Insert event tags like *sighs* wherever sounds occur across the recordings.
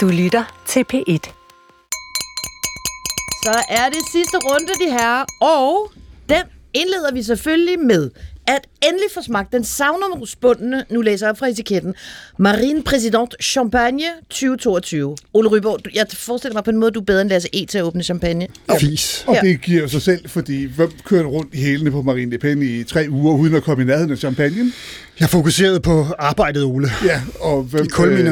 Du lytter til P1. Så er det sidste runde, de her, og den indleder vi selvfølgelig med at endelig få smagt den savnomsbundne, nu læser jeg op fra etiketten, Marine Président Champagne 2022. Ole Ryborg, du- jeg forestiller mig på en måde, du er bedre end Lasse E. til at åbne champagne. Fis. Og Ja. det giver jo sig selv, fordi hvem kører rundt i hælene på Marine Le Pen i tre uger, uden at komme i nærheden af champagne? Jeg fokuserede på arbejdet, Ole. Ja, og hvem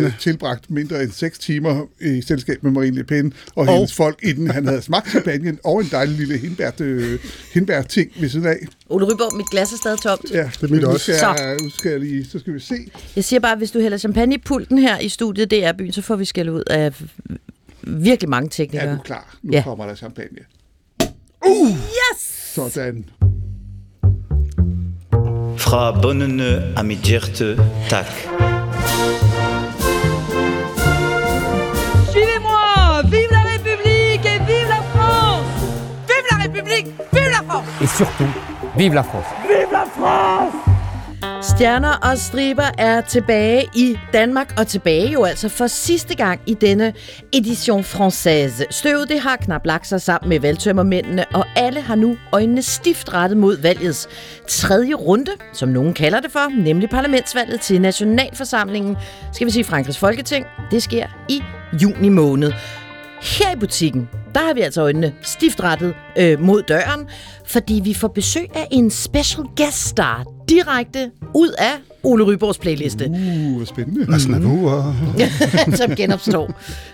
øh, tilbragt mindre end 6 timer i selskab med Marine Le Pen og, og hendes folk, inden han havde smagt champagne, og en dejlig lille hindbært, øh, hindbær-ting ved siden af. Ole Ryborg, mit glas er stadig tomt. Ja, Det er mit også. Skal Så. jeg, skal jeg lige, så skal vi se. Jeg siger bare, at hvis du hælder champagne i pulten her i studiet DR Byen, så får vi skæld ud af virkelig mange Er teknikere. du klar? Nu Ja. kommer der champagne. Yes! Sådan. Fra bunnene af mit hjerte, tak. Suivez-moi Vive la République et vive la France Vive la République Vive la France Et surtout, vive la France. Stjerner og striber er tilbage i Danmark, og tilbage jo altså for sidste gang i denne edition française. Støvet det har knap lagt sig sammen med valgtømmermændene, og alle har nu øjnene stift rettet mod valgets tredje runde, som nogen kalder det for, nemlig parlamentsvalget til Nationalforsamlingen, skal vi sige Frankrigs Folketing. Det sker i juni måned. Her i butikken, der har vi altså øjnene stift rettet øh, mod døren, fordi vi får besøg af en special guest star direkte ud af Ole Ryborgs playliste, Uh, spændende. Snabu og... *laughs* som genopstår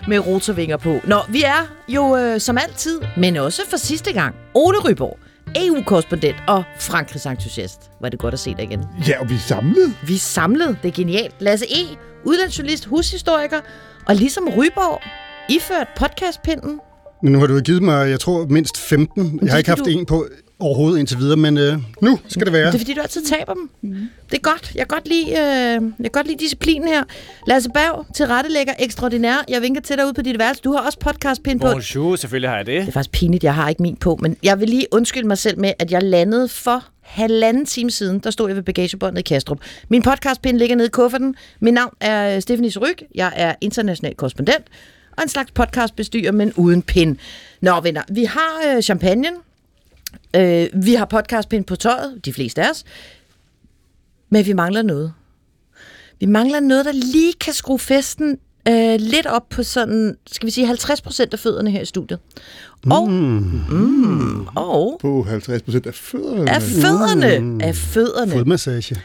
med rotorvinger på. Nå, vi er jo øh, som altid, men også for sidste gang, Ole Ryborg, EU-korrespondent og Frankrigs entusiast. Var det godt at se dig igen. Ja, og vi er samlet. Vi er samlet, det er genialt. Lasse E., udlandsjournalist, hushistoriker, og ligesom Ryborg, iført podcastpinden Men nu har du givet mig, jeg tror, mindst 15. Jeg har ikke haft du- en på overhovedet indtil videre, men øh, nu skal det være. Det er fordi, du altid taber dem. Det er godt. Jeg kan godt lide, øh, jeg kan godt lide disciplinen her. Lasse Berg, tilrettelægger ekstraordinær. Jeg vinker til dig ud på dit værelse. Du har også podcastpin på. Bonjour, selvfølgelig har jeg det. Det er faktisk pinligt, jeg har ikke min på, men jeg vil lige undskylde mig selv med, at jeg landede for halvanden time siden, der stod jeg ved bagagebåndet i Kastrup. Min podcastpin ligger nede i kufferten. Mit navn er øh, Stephanie Ryg. Jeg er international korrespondent og en slags podcastbestyrer, men uden pin. Nå venner, vi har øh, champagne. Øh, vi har podcastpin på tøjet, de fleste af os. Men vi mangler noget. Vi mangler noget, der lige kan skrue festen øh, lidt op på sådan, skal vi sige, 50 procent af fødderne her i studiet. Og, mm, og På 50 procent af fødderne. af fødderne, af fødderne. Fodmassage.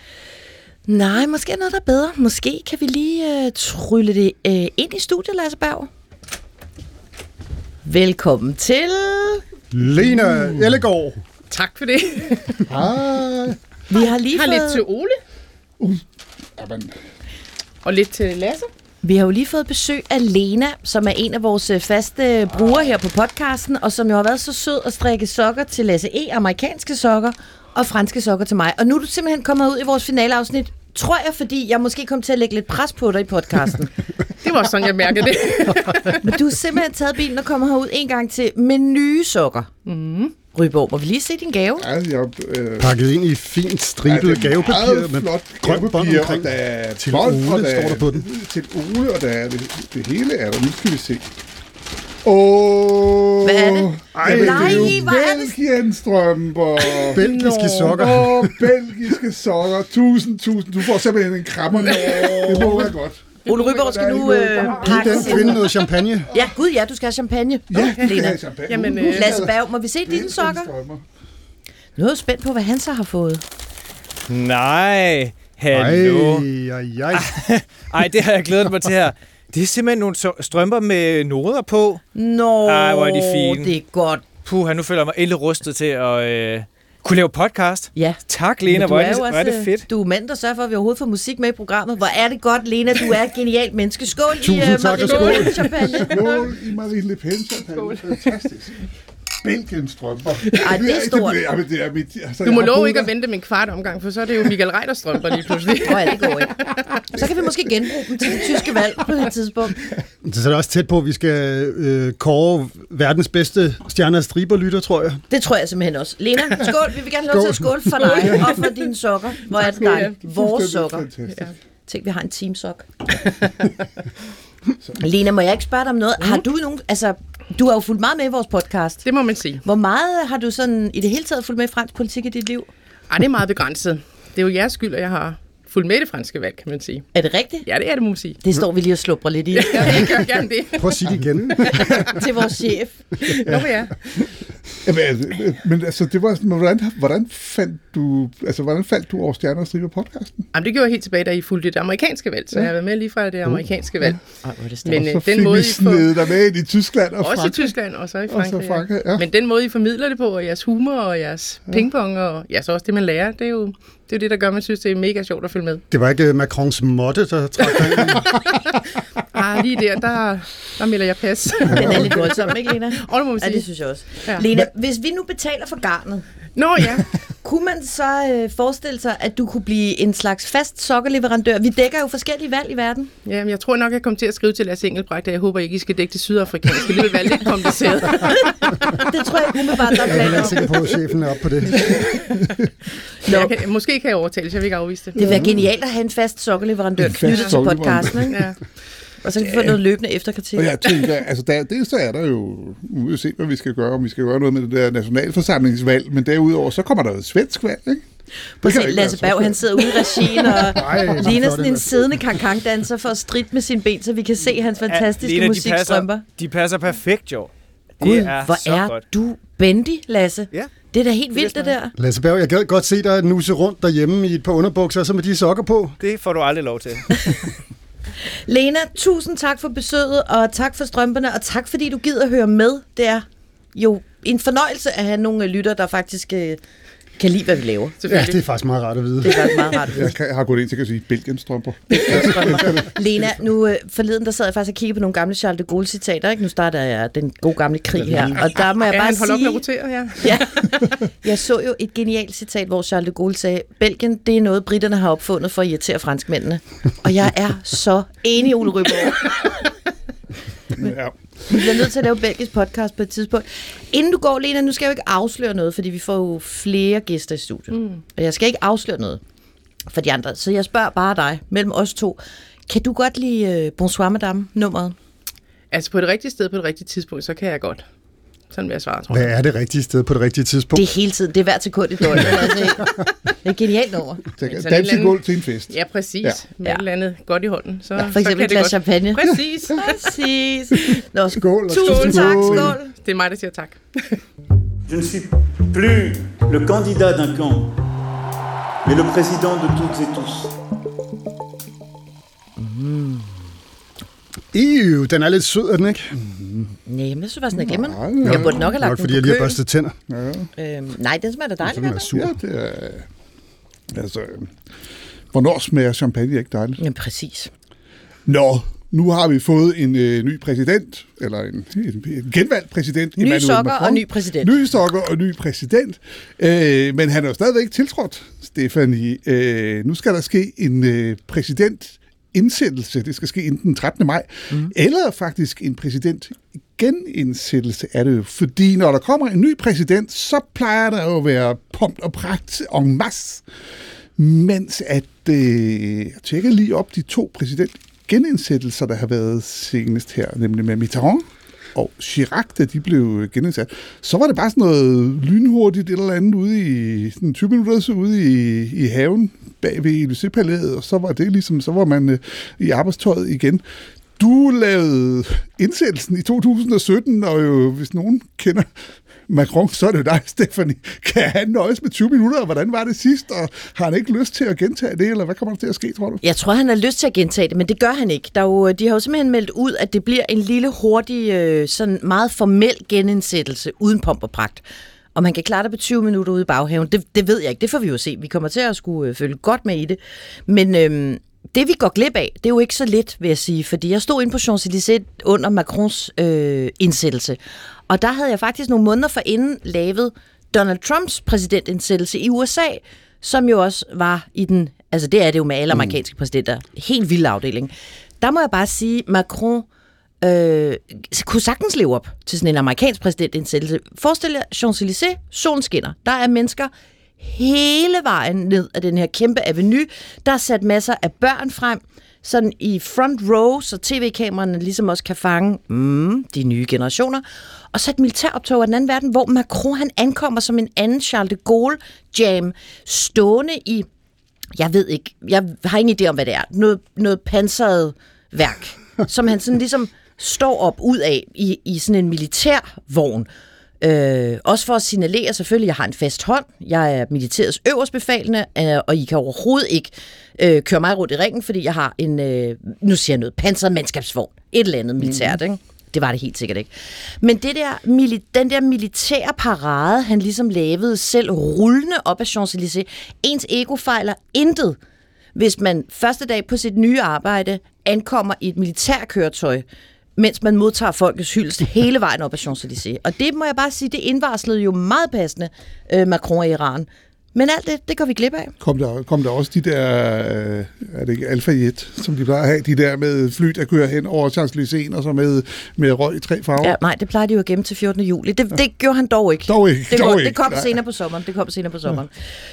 Nej, måske noget, der er bedre. Måske kan vi lige øh, trylle det øh, ind i studiet, Lasse Berg. Velkommen til... Lena Ellegaard. Tak for det. Ah, Vi har lige har fået... lidt til Ole, jamen, og lidt til Lasse. Vi har jo lige fået besøg af Lena, som er en af vores øh, faste brugere her på podcasten, og som jo har været så sød at strikke sokker til Lasse E. Amerikanske sokker og franske sokker til mig. Og nu er du simpelthen kommet ud i vores finaleafsnit, tror jeg, fordi jeg måske kom til at lægge lidt pres på dig i podcasten. *laughs* Det var sådan, jeg mærkede det. *laughs* Men du har simpelthen taget bilen og kommer herud en gang til med nye sokker. Mm. Ryborg, må vi lige se din gave? ja, jeg, øh, Pakket ind i fint stribet det er gavepapir med flot grønt bånd omkring. og der er Til Ole, og der står der er- på den. Til Ole, og der er det, det hele er der. Nu skal vi se. Åh, Hvad er det? Ej, Nej, det er hvor er det- Belgien-strømper. Belgiske sokker. Åh, belgiske sokker. Tusind, tusind. Du får simpelthen en krammer. Det må være godt. Ole Ryborg skal nu øh, Giv pakke den kvinde noget champagne. Ja, gud ja, du skal have champagne. Ja, skal Lena. champagne. Jamen, øh, Lasse Berg, må vi se dine sokker? Nu er jeg spændt på, hvad han så har fået. Nej, hallo. Ej, ej, ej. *laughs* Ej, det har jeg glædet mig til her. Det er simpelthen nogle strømper med noder på. Nå, Ej, hvor er de fine. det er godt. Puh, nu føler jeg mig endelig rustet til at øh, kunne lave podcast. Ja. Tak, Lena. Hvor er, det, hvor er det fedt. Du er mand, der sørger for, at vi overhovedet får musik med i programmet. Hvor er det godt, Lena. Du er et genialt menneske. Skål Tusind i uh, tak, Marie skål. Le champagne. Skål i Marine Le Pen. Fantastisk. Belgiens strømper. Ej, det er stort. Det, jamen, det er mit, altså, Du jeg må love ikke at vente med en kvart omgang, for så er det jo Michael Reiters strømper lige pludselig. Nå ja, det går ikke. Så kan vi måske genbruge dem til det tyske valg på et tidspunkt. Så er det også tæt på, at vi skal øh, kåre verdens bedste stjerner og striberlytter, tror jeg. Det tror jeg simpelthen også. Lena, skål. Vi vil gerne have lov til at skåle for dig og for dine sokker. Hvor er det dejligt. Vores sokker. Fantastisk. Tænk, vi har en teamsok. Lena, må jeg ikke spørge dig om noget? Har du nogen, altså, du har jo fulgt meget med i vores podcast. Det må man sige. Hvor meget har du sådan i det hele taget fulgt med i fransk politik i dit liv? Ej, det er meget begrænset. Det er jo jeres skyld, at jeg har fulgt med i det franske valg, kan man sige. Er det rigtigt? Ja, det er det, må man sige. Det står vi lige og slupper lidt i *laughs* Ja, jeg gør gerne det. Prøv at sige det igen. *laughs* til vores chef. Nå, ja. Jamen, altså, men altså, det var, men hvordan, hvordan fandt du, altså, hvordan faldt du over Stjerner og Striber podcasten? Jamen, det gjorde jeg helt tilbage, da I fulgte det amerikanske valg, så jeg har været med lige fra det amerikanske valg. Ej, hvor er det Men øh, så den måde, I får... snedet dig med ind i Tyskland og Også i Frankrig. Tyskland, og så i Og så Frankrig. Frankrig, ja. ja. Men den måde, I formidler det på, og jeres humor, og jeres pingpong, og ja, så også det, man lærer, det er jo det, er det der gør, at man synes, det er mega sjovt at følge med. Det var ikke Macrons måtte, der trak dig. *laughs* Ah, lige der, der, der melder jeg pas. *laughs* Den er lidt voldsom, ikke Lena? Og det må man Ja, det sige. synes jeg også. Ja. Lena, hvis vi nu betaler for garnet, Nå ja, kunne man så øh, forestille sig, at du kunne blive en slags fast sokkerleverandør? Vi dækker jo forskellige valg i verden. ja men jeg tror nok, jeg kommer til at skrive til Lars Engelbrecht, at jeg håber ikke, I skal dække det sydafrikanske. Det vil være lidt *laughs* kompliceret. Det tror jeg ikke umiddelbart, der er Jeg er ikke sikker på, at chefen er op på det. Men jeg kan, måske kan jeg overtales, jeg vil ikke afvise det. Det vil være genialt at have en fast fast knyttet til podcasten, ikke? Ja. Og så kan vi få noget løbende efterkritik. Og jeg tænker, altså der, dels så er der jo, ude at se, hvad vi skal gøre, om vi skal gøre noget med det der nationalforsamlingsvalg, men derudover, så kommer der et svensk valg, ikke? Prøv at se, Lasse Berg, han sidder ude i regien og *laughs* Ej, hvor ligner sådan det en siddende kankang-danser for at stridt med sine ben, så vi kan se hans fantastiske Lena, de musikstrømper. passer, de passer perfekt, jo. Det Gud, er hvor så er godt. du bendy, Lasse. Ja. Det er da helt vildt, det der. Lasse Berg, jeg gad godt se dig nuse rundt derhjemme i et par underbukser, og så med de sokker på. Det får du aldrig lov til. *laughs* Lena, tusind tak for besøget, og tak for strømperne, og tak fordi du gider høre med. Det er jo en fornøjelse at have nogle lytter, der faktisk øh, kan lide, hvad vi laver. Ja, det er faktisk meget rart at vide. Det er faktisk meget rart at vide. Jeg, kan, jeg har gået ind til at sige Belgiens strømper. *laughs* *laughs* Lena, nu øh, forleden der sad jeg faktisk og kiggede på nogle gamle Charles de Gaulle citater, ikke? Nu starter jeg den gode gamle krig her, og der må jeg Ja, bare han holder op med at sige, rotere, ja. *laughs* ja, jeg så jo et genialt citat, hvor Charles de Gaulle sagde, Belgien, det er noget, britterne har opfundet for at irritere franskmændene. Og jeg er så enig, Ole Ryborg. Ja. Vi bliver nødt til at lave belgisk podcast på et tidspunkt. Inden du går, Lena, nu skal jeg jo ikke afsløre noget, fordi vi får jo flere gæster i studiet. Mm. Og jeg skal ikke afsløre noget for de andre. Så jeg spørger bare dig, mellem os to. Kan du godt lide uh, Bonsoir Madame nummeret? Altså på det rigtige sted på det rigtige tidspunkt, så kan jeg godt. Sådan vil jeg svare, tror jeg. Hvad er det rigtige sted på det rigtige tidspunkt? Det er hele tiden. Det er hvert sekund i *laughs* døgnet. altså, det er genialt nummer. Tænker, sådan en Dans i eller gulv til en fest. Ja, præcis. Ja. Ja. Med Ja. et eller andet godt i hånden. Så, For eksempel et glas champagne. Præcis. *laughs* Præcis. Nå, Skål, og Tusind tak. Skål. Det er mig, der siger tak. Je ne suis plus le candidat d'un camp, mais le président de toutes et tous. Ew, den er lidt sød, er den ikke? Nej, men jeg synes faktisk, den er glimrende. Nej, Jeg burde nok have lagt Nok den fordi jeg lige har børstet tænder. Øhm, nej, den smager da dejligt. den er sur. Ja, det er... Altså, hvornår smager champagne ikke dejligt? Ja, præcis. Nå, nu har vi fået en øh, ny præsident, eller en, en, en genvalgt præsident. Nye Emmanuel sokker Macron. og ny præsident. Nye sokker og ny præsident. Øh, men han er jo stadigvæk tiltrådt, Stefanie. Øh, nu skal der ske en øh, præsident indsættelse. Det skal ske inden den 13. maj. Mm. Eller faktisk en præsident genindsættelse er det jo. Fordi når der kommer en ny præsident, så plejer der jo at være pomp og pragt en masse. Mens at, øh, jeg tjekker lige op de to præsident genindsættelser, der har været senest her, nemlig med Mitterrand og Chirac, da de blev genindsat, så var det bare sådan noget lynhurtigt et eller andet ude i sådan 20 minutter så ude i, i haven bag ved Élysée-palæet, og så var det ligesom, så var man øh, i arbejdstøjet igen. Du lavede indsættelsen i 2017, og jo, hvis nogen kender Macron, så er det jo dig, Stephanie. Kan han nøjes med 20 minutter, og hvordan var det sidst, og har han ikke lyst til at gentage det, eller hvad kommer der til at ske, tror du? Jeg tror, han har lyst til at gentage det, men det gør han ikke. Der er jo, de har jo simpelthen meldt ud, at det bliver en lille, hurtig, øh, sådan meget formel genindsættelse uden pomp og pragt. Om han kan klare det på 20 minutter ude i baghaven, det, det ved jeg ikke. Det får vi jo se. Vi kommer til at skulle øh, følge godt med i det. Men øhm, det, vi går glip af, det er jo ikke så lidt, vil jeg sige. Fordi jeg stod inde på Champs-Élysées under Macrons øh, indsættelse. Og der havde jeg faktisk nogle måneder forinden lavet Donald Trumps præsidentindsættelse i USA, som jo også var i den, altså det er det jo med alle amerikanske præsidenter, helt vild afdeling. Der må jeg bare sige, Macron øh, øh, kunne sagtens leve op til sådan en amerikansk præsidentindsættelse. Forestil jer Champs-Élysées, solen skinner. Der er mennesker hele vejen ned ad den her kæmpe avenue. Der er sat masser af børn frem. sådan i front row, så tv-kameraerne ligesom også kan fange mm, de nye generationer. Og så et militæroptog af den anden verden, hvor Macron han ankommer som en anden Charles de Gaulle jam, stående i, jeg ved ikke, jeg har ingen idé om, hvad det er, noget, noget pansret værk, som han sådan ligesom står op ud af i, i sådan en militærvogn. Øh, også for at signalere selvfølgelig, at jeg har en fast hånd. Jeg er militærets øverstbefalende, øh, og I kan overhovedet ikke øh, køre mig rundt i ringen, fordi jeg har en, øh, nu siger jeg noget, pansret mandskabsvogn. Et eller andet militært, ikke? Det var det helt sikkert ikke. Men det der, den der militære parade, han ligesom lavede selv rullende op af Champs-Élysées, ens ego fejler intet, hvis man første dag på sit nye arbejde ankommer i et militærkøretøj, mens man modtager folkets hyldest hele vejen op ad Champs-Élysées. Og det må jeg bare sige, det indvarslede jo meget passende øh, Macron i Iran. Men alt det, det går vi glip af. Kom der, kom der også de der, øh, er det ikke Alfa Jet, som de plejer at have, de der med fly, der kører hen over Champs-Élysées, og så med, med røg i tre farver? Ja, nej, det plejer de jo at gemme til 14. juli. Det, det gjorde han dog ikke. Dog ikke, Det, dog går, ikke. det kom Nej. senere på sommeren. Det kom senere på sommeren.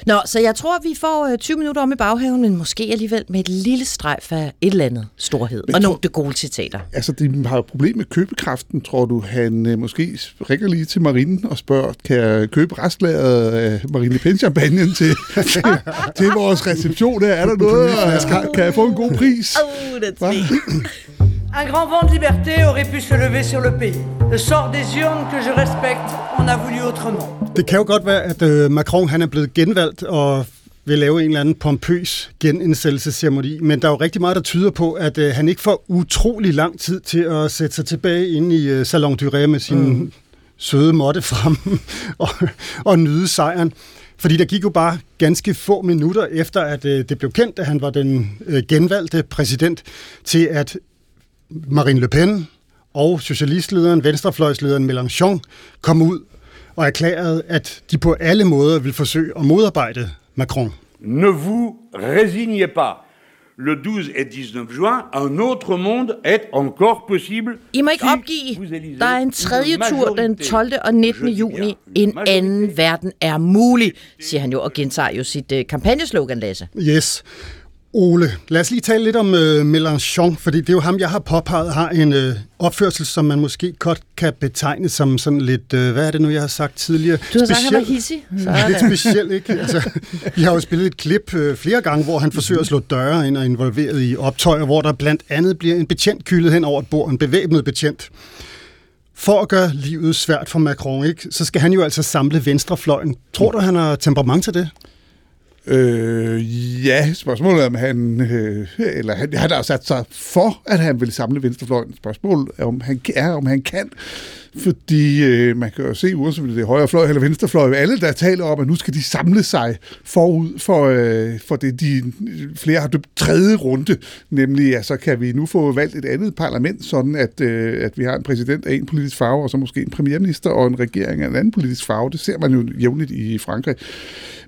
Nå, så jeg tror, vi får øh, 20 minutter om i baghaven, men måske alligevel med et lille strejf af et eller andet storhed. Og nogle det gode citater. Altså, de har jo problem med købekraften. Tror du, han øh, måske ringer lige til marinen og spørger, kan jeg købe restlageret af Marine Le Pen-champagne til, til, *laughs* til vores reception? her? Er der noget? og Kan, kan jeg få en god pris? Oh, er Un grand vent de liberté aurait pu se lever sur le pays. Le sort des urnes que je respecte en a voulu autrement. Det kan jo godt være, at øh, Macron han er blevet genvalgt og vil lave en eller anden pompøs genindsættelsesceremoni, men der er jo rigtig meget, der tyder på, at øh, han ikke får utrolig lang tid til at sætte sig tilbage inde i øh, Salon du Ré med sin mm. søde måtte frem *laughs* og, og nyde sejren. Fordi der gik jo bare ganske få minutter efter, at øh, det blev kendt, at han var den øh, genvalgte præsident, til at Marine Le Pen og socialistlederen, venstrefløjslederen Mélenchon kom ud og erklærede, at de på alle måder ville forsøge at modarbejde Macron. Ne vous résignez pas. Le 12 et 19 juin, un autre monde est encore possible. I må ikke si opgive. Der er en une tredje tur den majorité. 12. og 19. Je dis juni. En anden verden er mulig, siger han jo, og gentager jo sit øh, kampagneslogan, Lasse. Yes. Ole, lad os lige tale lidt om øh, Mélenchon, fordi det er jo ham, jeg har påpeget, har en øh, opførsel, som man måske godt kan betegne som sådan lidt, øh, hvad er det nu, jeg har sagt tidligere? Du har sagt, han var hissig. Er Lidt speciel, ikke? Altså, vi har jo spillet et klip øh, flere gange, hvor han forsøger at slå døre ind og er involveret i optøjer, hvor der blandt andet bliver en betjent kyldet hen over et bord, en bevæbnet betjent. For at gøre livet svært for Macron, ikke, så skal han jo altså samle venstrefløjen. Tror du, han har temperament til det? Øh, ja, spørgsmålet er, om han, øh, eller han, han har sat sig for, at han vil samle venstrefløjen. Spørgsmålet er, om han, er, om han kan. Fordi øh, man kan jo se, uanset om det er højre fløj eller venstre fløj, alle der taler om, at nu skal de samle sig forud for, øh, for det, de flere har døbt tredje runde, nemlig ja, så kan vi nu få valgt et andet parlament, sådan at, øh, at vi har en præsident af en politisk farve, og så måske en premierminister og en regering af en anden politisk farve. Det ser man jo jævnligt i Frankrig.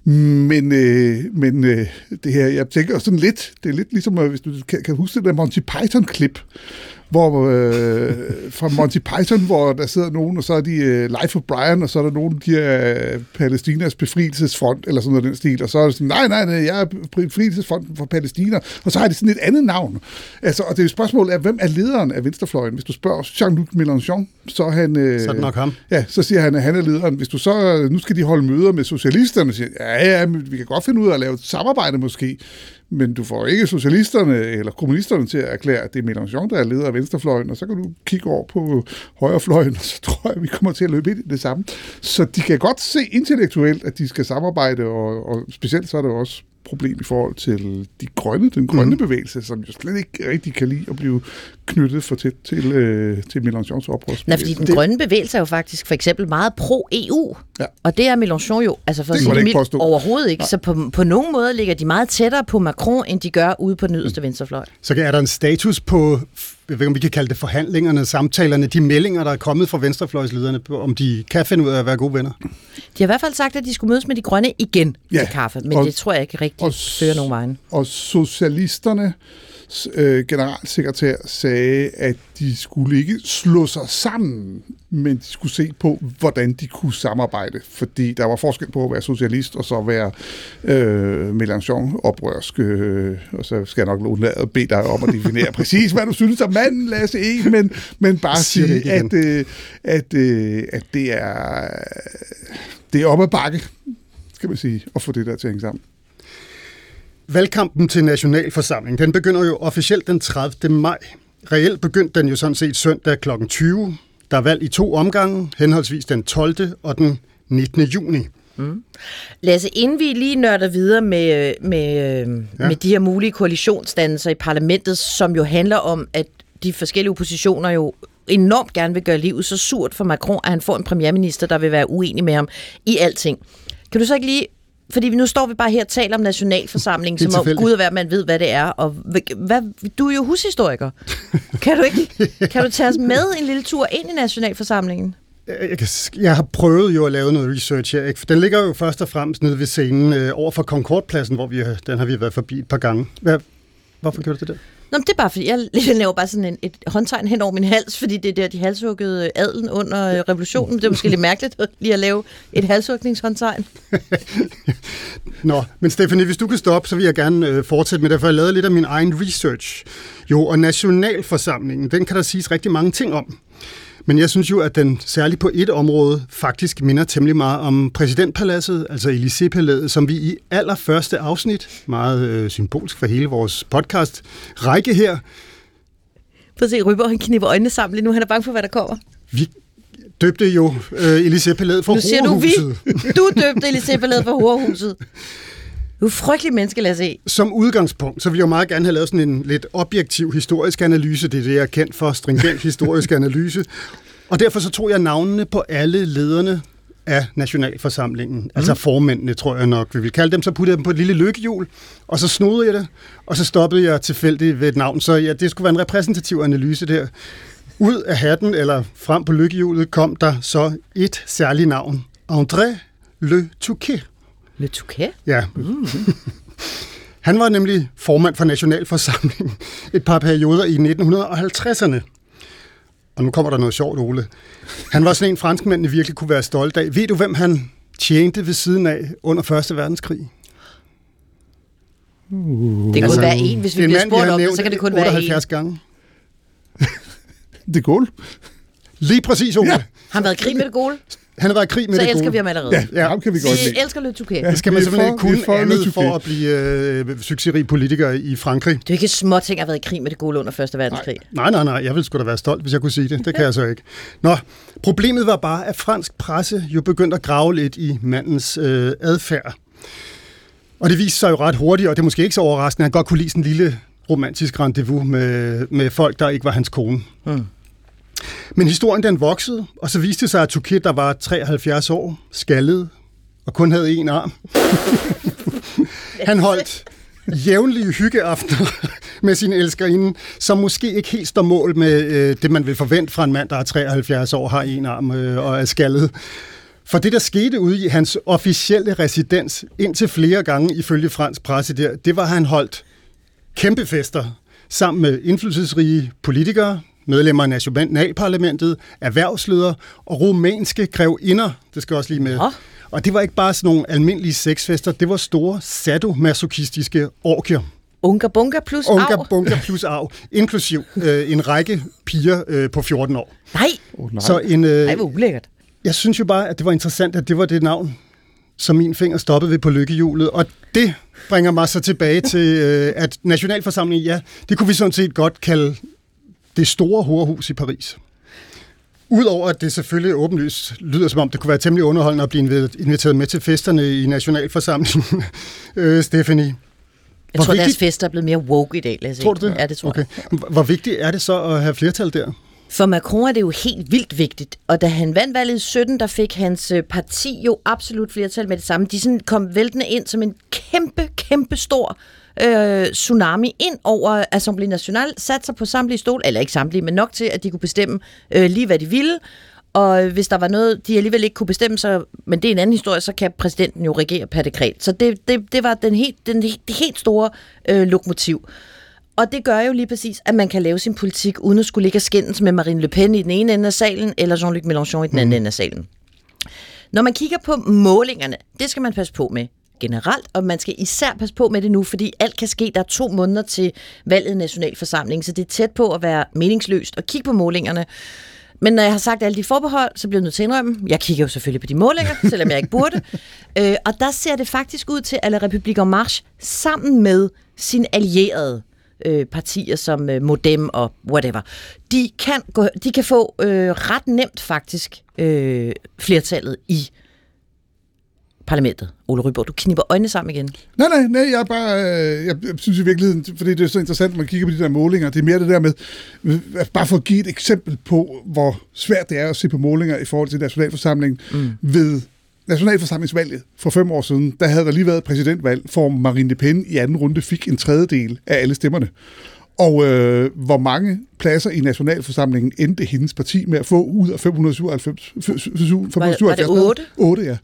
Men, øh, men øh, det her, jeg tænker sådan lidt, det er lidt ligesom, øh, hvis du kan, kan huske det der Monty Python-klip, hvor øh, fra Monty Python, hvor der sidder nogen, og så er de øh, Life of Brian, og så er der nogen, de er øh, Palæstinas befrielsesfront, eller sådan noget den stil, og så er det sådan, nej, nej, nej, jeg er befrielsesfronten for Palæstina, og så har de sådan et andet navn. Altså, og det er jo spørgsmålet er, hvem er lederen af venstrefløjen? Hvis du spørger Jean-Luc Mélenchon, så er han... Øh, Så er det nok ham. Ja, så siger han, at han er lederen. Hvis du så, nu skal de holde møder med socialisterne, siger, ja, ja, men vi kan godt finde ud af at lave et samarbejde måske, men du får ikke socialisterne eller kommunisterne til at erklære, at det er Mélenchon, der er leder af venstrefløjen, og så kan du kigge over på højrefløjen, og så *laughs* tror jeg, at vi kommer til at løbe ind i det samme. Så de kan godt se intellektuelt, at de skal samarbejde, og, og specielt så er det også problem i forhold til de grønne, den grønne mm. bevægelse, som jo slet ikke rigtig kan lide at blive knyttet for tæt til, øh, til Mélenchons oprørs. Nej, fordi den grønne bevægelse er jo faktisk for eksempel meget pro-EU. Ja. Og det er Mélenchon jo, altså for Det sige det ikke påstå. overhovedet ikke. Så på, på nogen måde ligger de meget tættere på Macron, end de gør ude på den yderste venstrefløj. Så er der en status på, jeg ved ikke, om vi kan kalde det forhandlingerne, samtalerne, de meldinger, der er kommet fra venstrefløjslederne, om de kan finde ud af at være gode venner? De har i hvert fald sagt, at de skulle mødes med de grønne igen Ja, til kaffe, men og- det tror jeg ikke rigtig og fører nogen vejen. Og socialisterne øh, generalsekretær sagde, at de skulle ikke slå sig sammen, men de skulle se på, hvordan de kunne samarbejde. Fordi der var forskel på at være socialist og så være øh, Mélenchon-oprørsk. Øh, og så skal jeg nok undlade at bede dig om at definere præcis, hvad du synes om manden, Lasse E., men, men bare det sige, igen. at, øh, at, øh, at det er, det er op ad bakke, skal man sige, at få det der til at hænge sammen. Valgkampen til Nationalforsamling, den begynder jo officielt den 30. maj. Reelt begyndte den jo sådan set søndag kl. 20. Der er valg i to omgange, henholdsvis den 12. og den 19. juni. Lasse, inden vi lige nørder videre med, med, ja. med de her mulige koalitionsdannelser i parlamentet, som jo handler om, at de forskellige oppositioner jo enormt gerne vil gøre livet så surt for Macron, at han får en premierminister, der vil være uenig med ham i alting. Kan du så ikke lige fordi nu står vi bare her og taler om nationalforsamlingen, som om. Gud og hvad man ved, hvad det er. Og hvad, du er jo hushistoriker. Kan du ikke *laughs* kan du tage os med en lille tur ind i nationalforsamlingen? Jeg, kan, jeg har prøvet jo at lave noget research her. Ikke? Den ligger jo først og fremmest nede ved scenen øh, over for Concordpladsen, hvor vi, den har vi været forbi et par gange. Hvad, hvorfor gjorde du det der? Nå, men det er bare fordi, jeg jeg laver bare sådan en, et håndtegn hen over min hals, fordi det er der, de halshuggede adelen under øh, revolutionen. Det er måske lidt mærkeligt lige at lave et halshugningshåndtegn. *laughs* Nå, men Stephanie, hvis du kan stoppe, så vil jeg gerne øh, fortsætte med det, for jeg lavede lidt af min egen research. Jo, og Nationalforsamlingen, den kan der siges rigtig mange ting om. Men jeg synes jo, at den særligt på et område faktisk minder temmelig meget om præsidentpaladset, altså Élysée-palæet, som vi i allerførste afsnit, meget øh, symbolsk for hele vores podcast, række her, Prøv at se, Ryber, han knipper øjnene sammen lige nu. Han er bange for, hvad der kommer. vi døbte jo øh, Élysée-palæet for Nu siger du vi. Du døbte Elisabeth for *laughs* Horhuset. Du er frygtelig menneske, lad os se. Som udgangspunkt, så vil jeg jo meget gerne have lavet sådan en lidt objektiv historisk analyse. Det er det, jeg er kendt for, stringent *laughs* historisk analyse. Og derfor så tog jeg navnene på alle lederne af Nationalforsamlingen. Mm. Altså formændene, tror jeg nok, vi vil kalde dem. Så puttede jeg dem på et lille lykkehjul, og så snodede jeg det, og så stoppede jeg tilfældigt ved et navn. Så ja, det skulle være en repræsentativ analyse der. Ud af hatten, eller frem på lykkehjulet, kom der så et særligt navn. André Le Touquet. Le Touquet? Ja. *laughs* Han var nemlig formand for Nationalforsamlingen et par perioder i 1950'erne. Og nu kommer der noget sjovt, Ole. Han var sådan en, franskmændene virkelig kunne være stolte af. Ved du, hvem han tjente ved siden af under 1. verdenskrig? Det kunne altså, være en, hvis vi bliver mand, spurgt om det, så kan det kun være 78 en. gange. *laughs* Det Gaulle. Lige præcis, Ole. Ja. Han har været i krig med det gode, Han har været i krig med så det elsker gode. vi ham allerede. Ja, ja, ham kan vi godt Vi lide. elsker Le Touquet. Ja. Det skal man Vi simpelthen for- ikke vi kunne for andet for at blive øh, succesrig politiker i Frankrig. Det er ikke små ting at have været i krig med det gode under Første Verdenskrig. Nej, nej, nej. Jeg ville sgu da være stolt, hvis jeg kunne sige det. Det kan jeg så ikke. Nå, problemet var bare, at fransk presse jo begyndte at grave lidt i mandens øh, adfærd. Og det viste sig jo ret hurtigt, og det er måske ikke så overraskende, at han godt kunne lide sådan en lille romantisk rendezvous med, med folk, der ikke var hans kone. Mm. Men historien den voksede, og så viste det sig, at Touquet, der var 73 år, skaldet og kun havde en arm. *laughs* Han holdt jævnlige hyggeaftener *laughs* med sin elskerinde, som måske ikke helt står mål med øh, det, man vil forvente fra en mand, der er 73 år, har en arm øh, og er skaldet. For det, der skete ude i hans officielle residens, indtil flere gange ifølge fransk presse der, det var, at han holdt kæmpe fester sammen med indflydelsesrige politikere, medlemmer af nationalparlamentet, erhvervsledere og rumænske grevinder. Det skal også lige med. Nå. Og det var ikke bare sådan nogle almindelige sexfester, det var store sadomasochistiske orgier. Unga bunga plus Unga av. bunga plus arv, inklusiv øh, en række piger øh, på 14 år. Nej, Oh, nej. Så en, øh, Ej, hvor ulækkert. jeg synes jo bare, at det var interessant, at det var det navn, som min finger stoppede ved på lykkehjulet. Og det bringer mig så tilbage til, øh, at Nationalforsamlingen, ja, det kunne vi sådan set godt kalde det store horehus i Paris. Udover at det selvfølgelig åbenlyst lyder som om, det kunne være temmelig underholdende at blive invi- inviteret med til festerne i Nationalforsamlingen, *laughs* øh, Stephanie. Jeg Hvor tror, deres vigtigt- fester er blevet mere woke i dag, lad os se. Tror du det? Ja, det tror okay. jeg. Hvor vigtigt er det så at have flertal der? For Macron er det jo helt vildt vigtigt, og da han vandt valget i 17, der fik hans øh, parti jo absolut flertal med det samme. De sådan kom væltende ind som en kæmpe, kæmpe stor øh, tsunami ind over Assemblée Nationale, satte sig på samtlige stol, eller ikke samtlige, men nok til, at de kunne bestemme øh, lige, hvad de ville. Og hvis der var noget, de alligevel ikke kunne bestemme sig, men det er en anden historie, så kan præsidenten jo regere per dekret. Så det, det, det var den helt, den, det helt store øh, lokomotiv. Og det gør jo lige præcis, at man kan lave sin politik, uden at skulle ligge og skændes med Marine Le Pen i den ene ende af salen, eller Jean-Luc Mélenchon i den anden mm. ende af salen. Når man kigger på målingerne, det skal man passe på med generelt, og man skal især passe på med det nu, fordi alt kan ske. Der er to måneder til valget i Nationalforsamlingen, så det er tæt på at være meningsløst at kigge på målingerne. Men når jeg har sagt alle de forbehold, så bliver jeg nødt til at indrømme, jeg kigger jo selvfølgelig på de målinger, *laughs* selvom jeg ikke burde. Øh, og der ser det faktisk ud til, at La République en Marche sammen med sine allierede øh, partier som øh, Modem og whatever, de kan, gå, de kan få øh, ret nemt faktisk øh, flertallet i parlamentet. Ole Ryborg, du kniber øjnene sammen igen. Nej, nej, nej, jeg er bare, øh, jeg, jeg synes i virkeligheden, fordi det er så interessant, når man kigger på de der målinger, det er mere det der med, øh, bare for at give et eksempel på, hvor svært det er at se på målinger i forhold til nationalforsamlingen mm. ved nationalforsamlingsvalget for fem år siden, der havde der lige været præsidentvalg, for Marine Le Pen i anden runde fik en tredjedel af alle stemmerne. Og øh, hvor mange pladser i nationalforsamlingen endte hendes parti med at få ud af 597? 577 var, var det 8? 8, ja.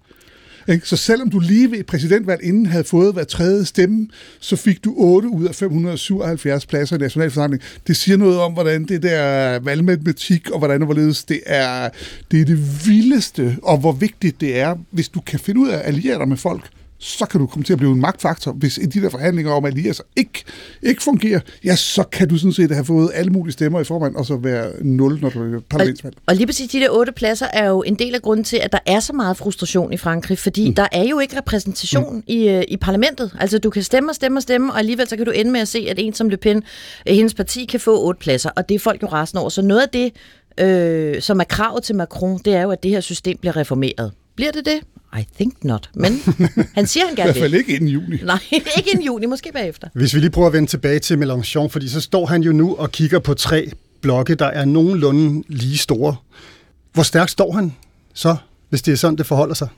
Ikke? Så selvom du lige ved et præsidentvalg inden havde fået hver tredje stemme, så fik du 8 ud af 577 pladser i nationalforsamlingen. Det siger noget om, hvordan det der valgmatematik og hvordan og hvorledes det er, det er det vildeste, og hvor vigtigt det er, hvis du kan finde ud af at alliere dig med folk, så kan du komme til at blive en magtfaktor. Hvis de der forhandlinger om alliancer ikke, ikke fungerer, ja, så kan du sådan set have fået alle mulige stemmer i formand, og så være nul, når du er parlamentsvalg. Og, og lige præcis de der otte pladser er jo en del af grunden til, at der er så meget frustration i Frankrig, fordi mm. der er jo ikke repræsentation mm. i, øh, i parlamentet. Altså, du kan stemme og stemme og stemme, og alligevel så kan du ende med at se, at en som Le Pen, øh, hendes parti, kan få otte pladser, og det er folk jo resten over. Så noget af det, øh, som er kravet til Macron, det er jo, at det her system bliver reformeret. Bliver det det? I think not. Men han siger, han *laughs* gerne vil. I hvert fald ikke inden juni. Nej, *laughs* ikke inden juni, måske bagefter. Hvis vi lige prøver at vende tilbage til Mélenchon, fordi så står han jo nu og kigger på tre blokke, der er nogenlunde lige store. Hvor stærkt står han så, hvis det er sådan, det forholder sig?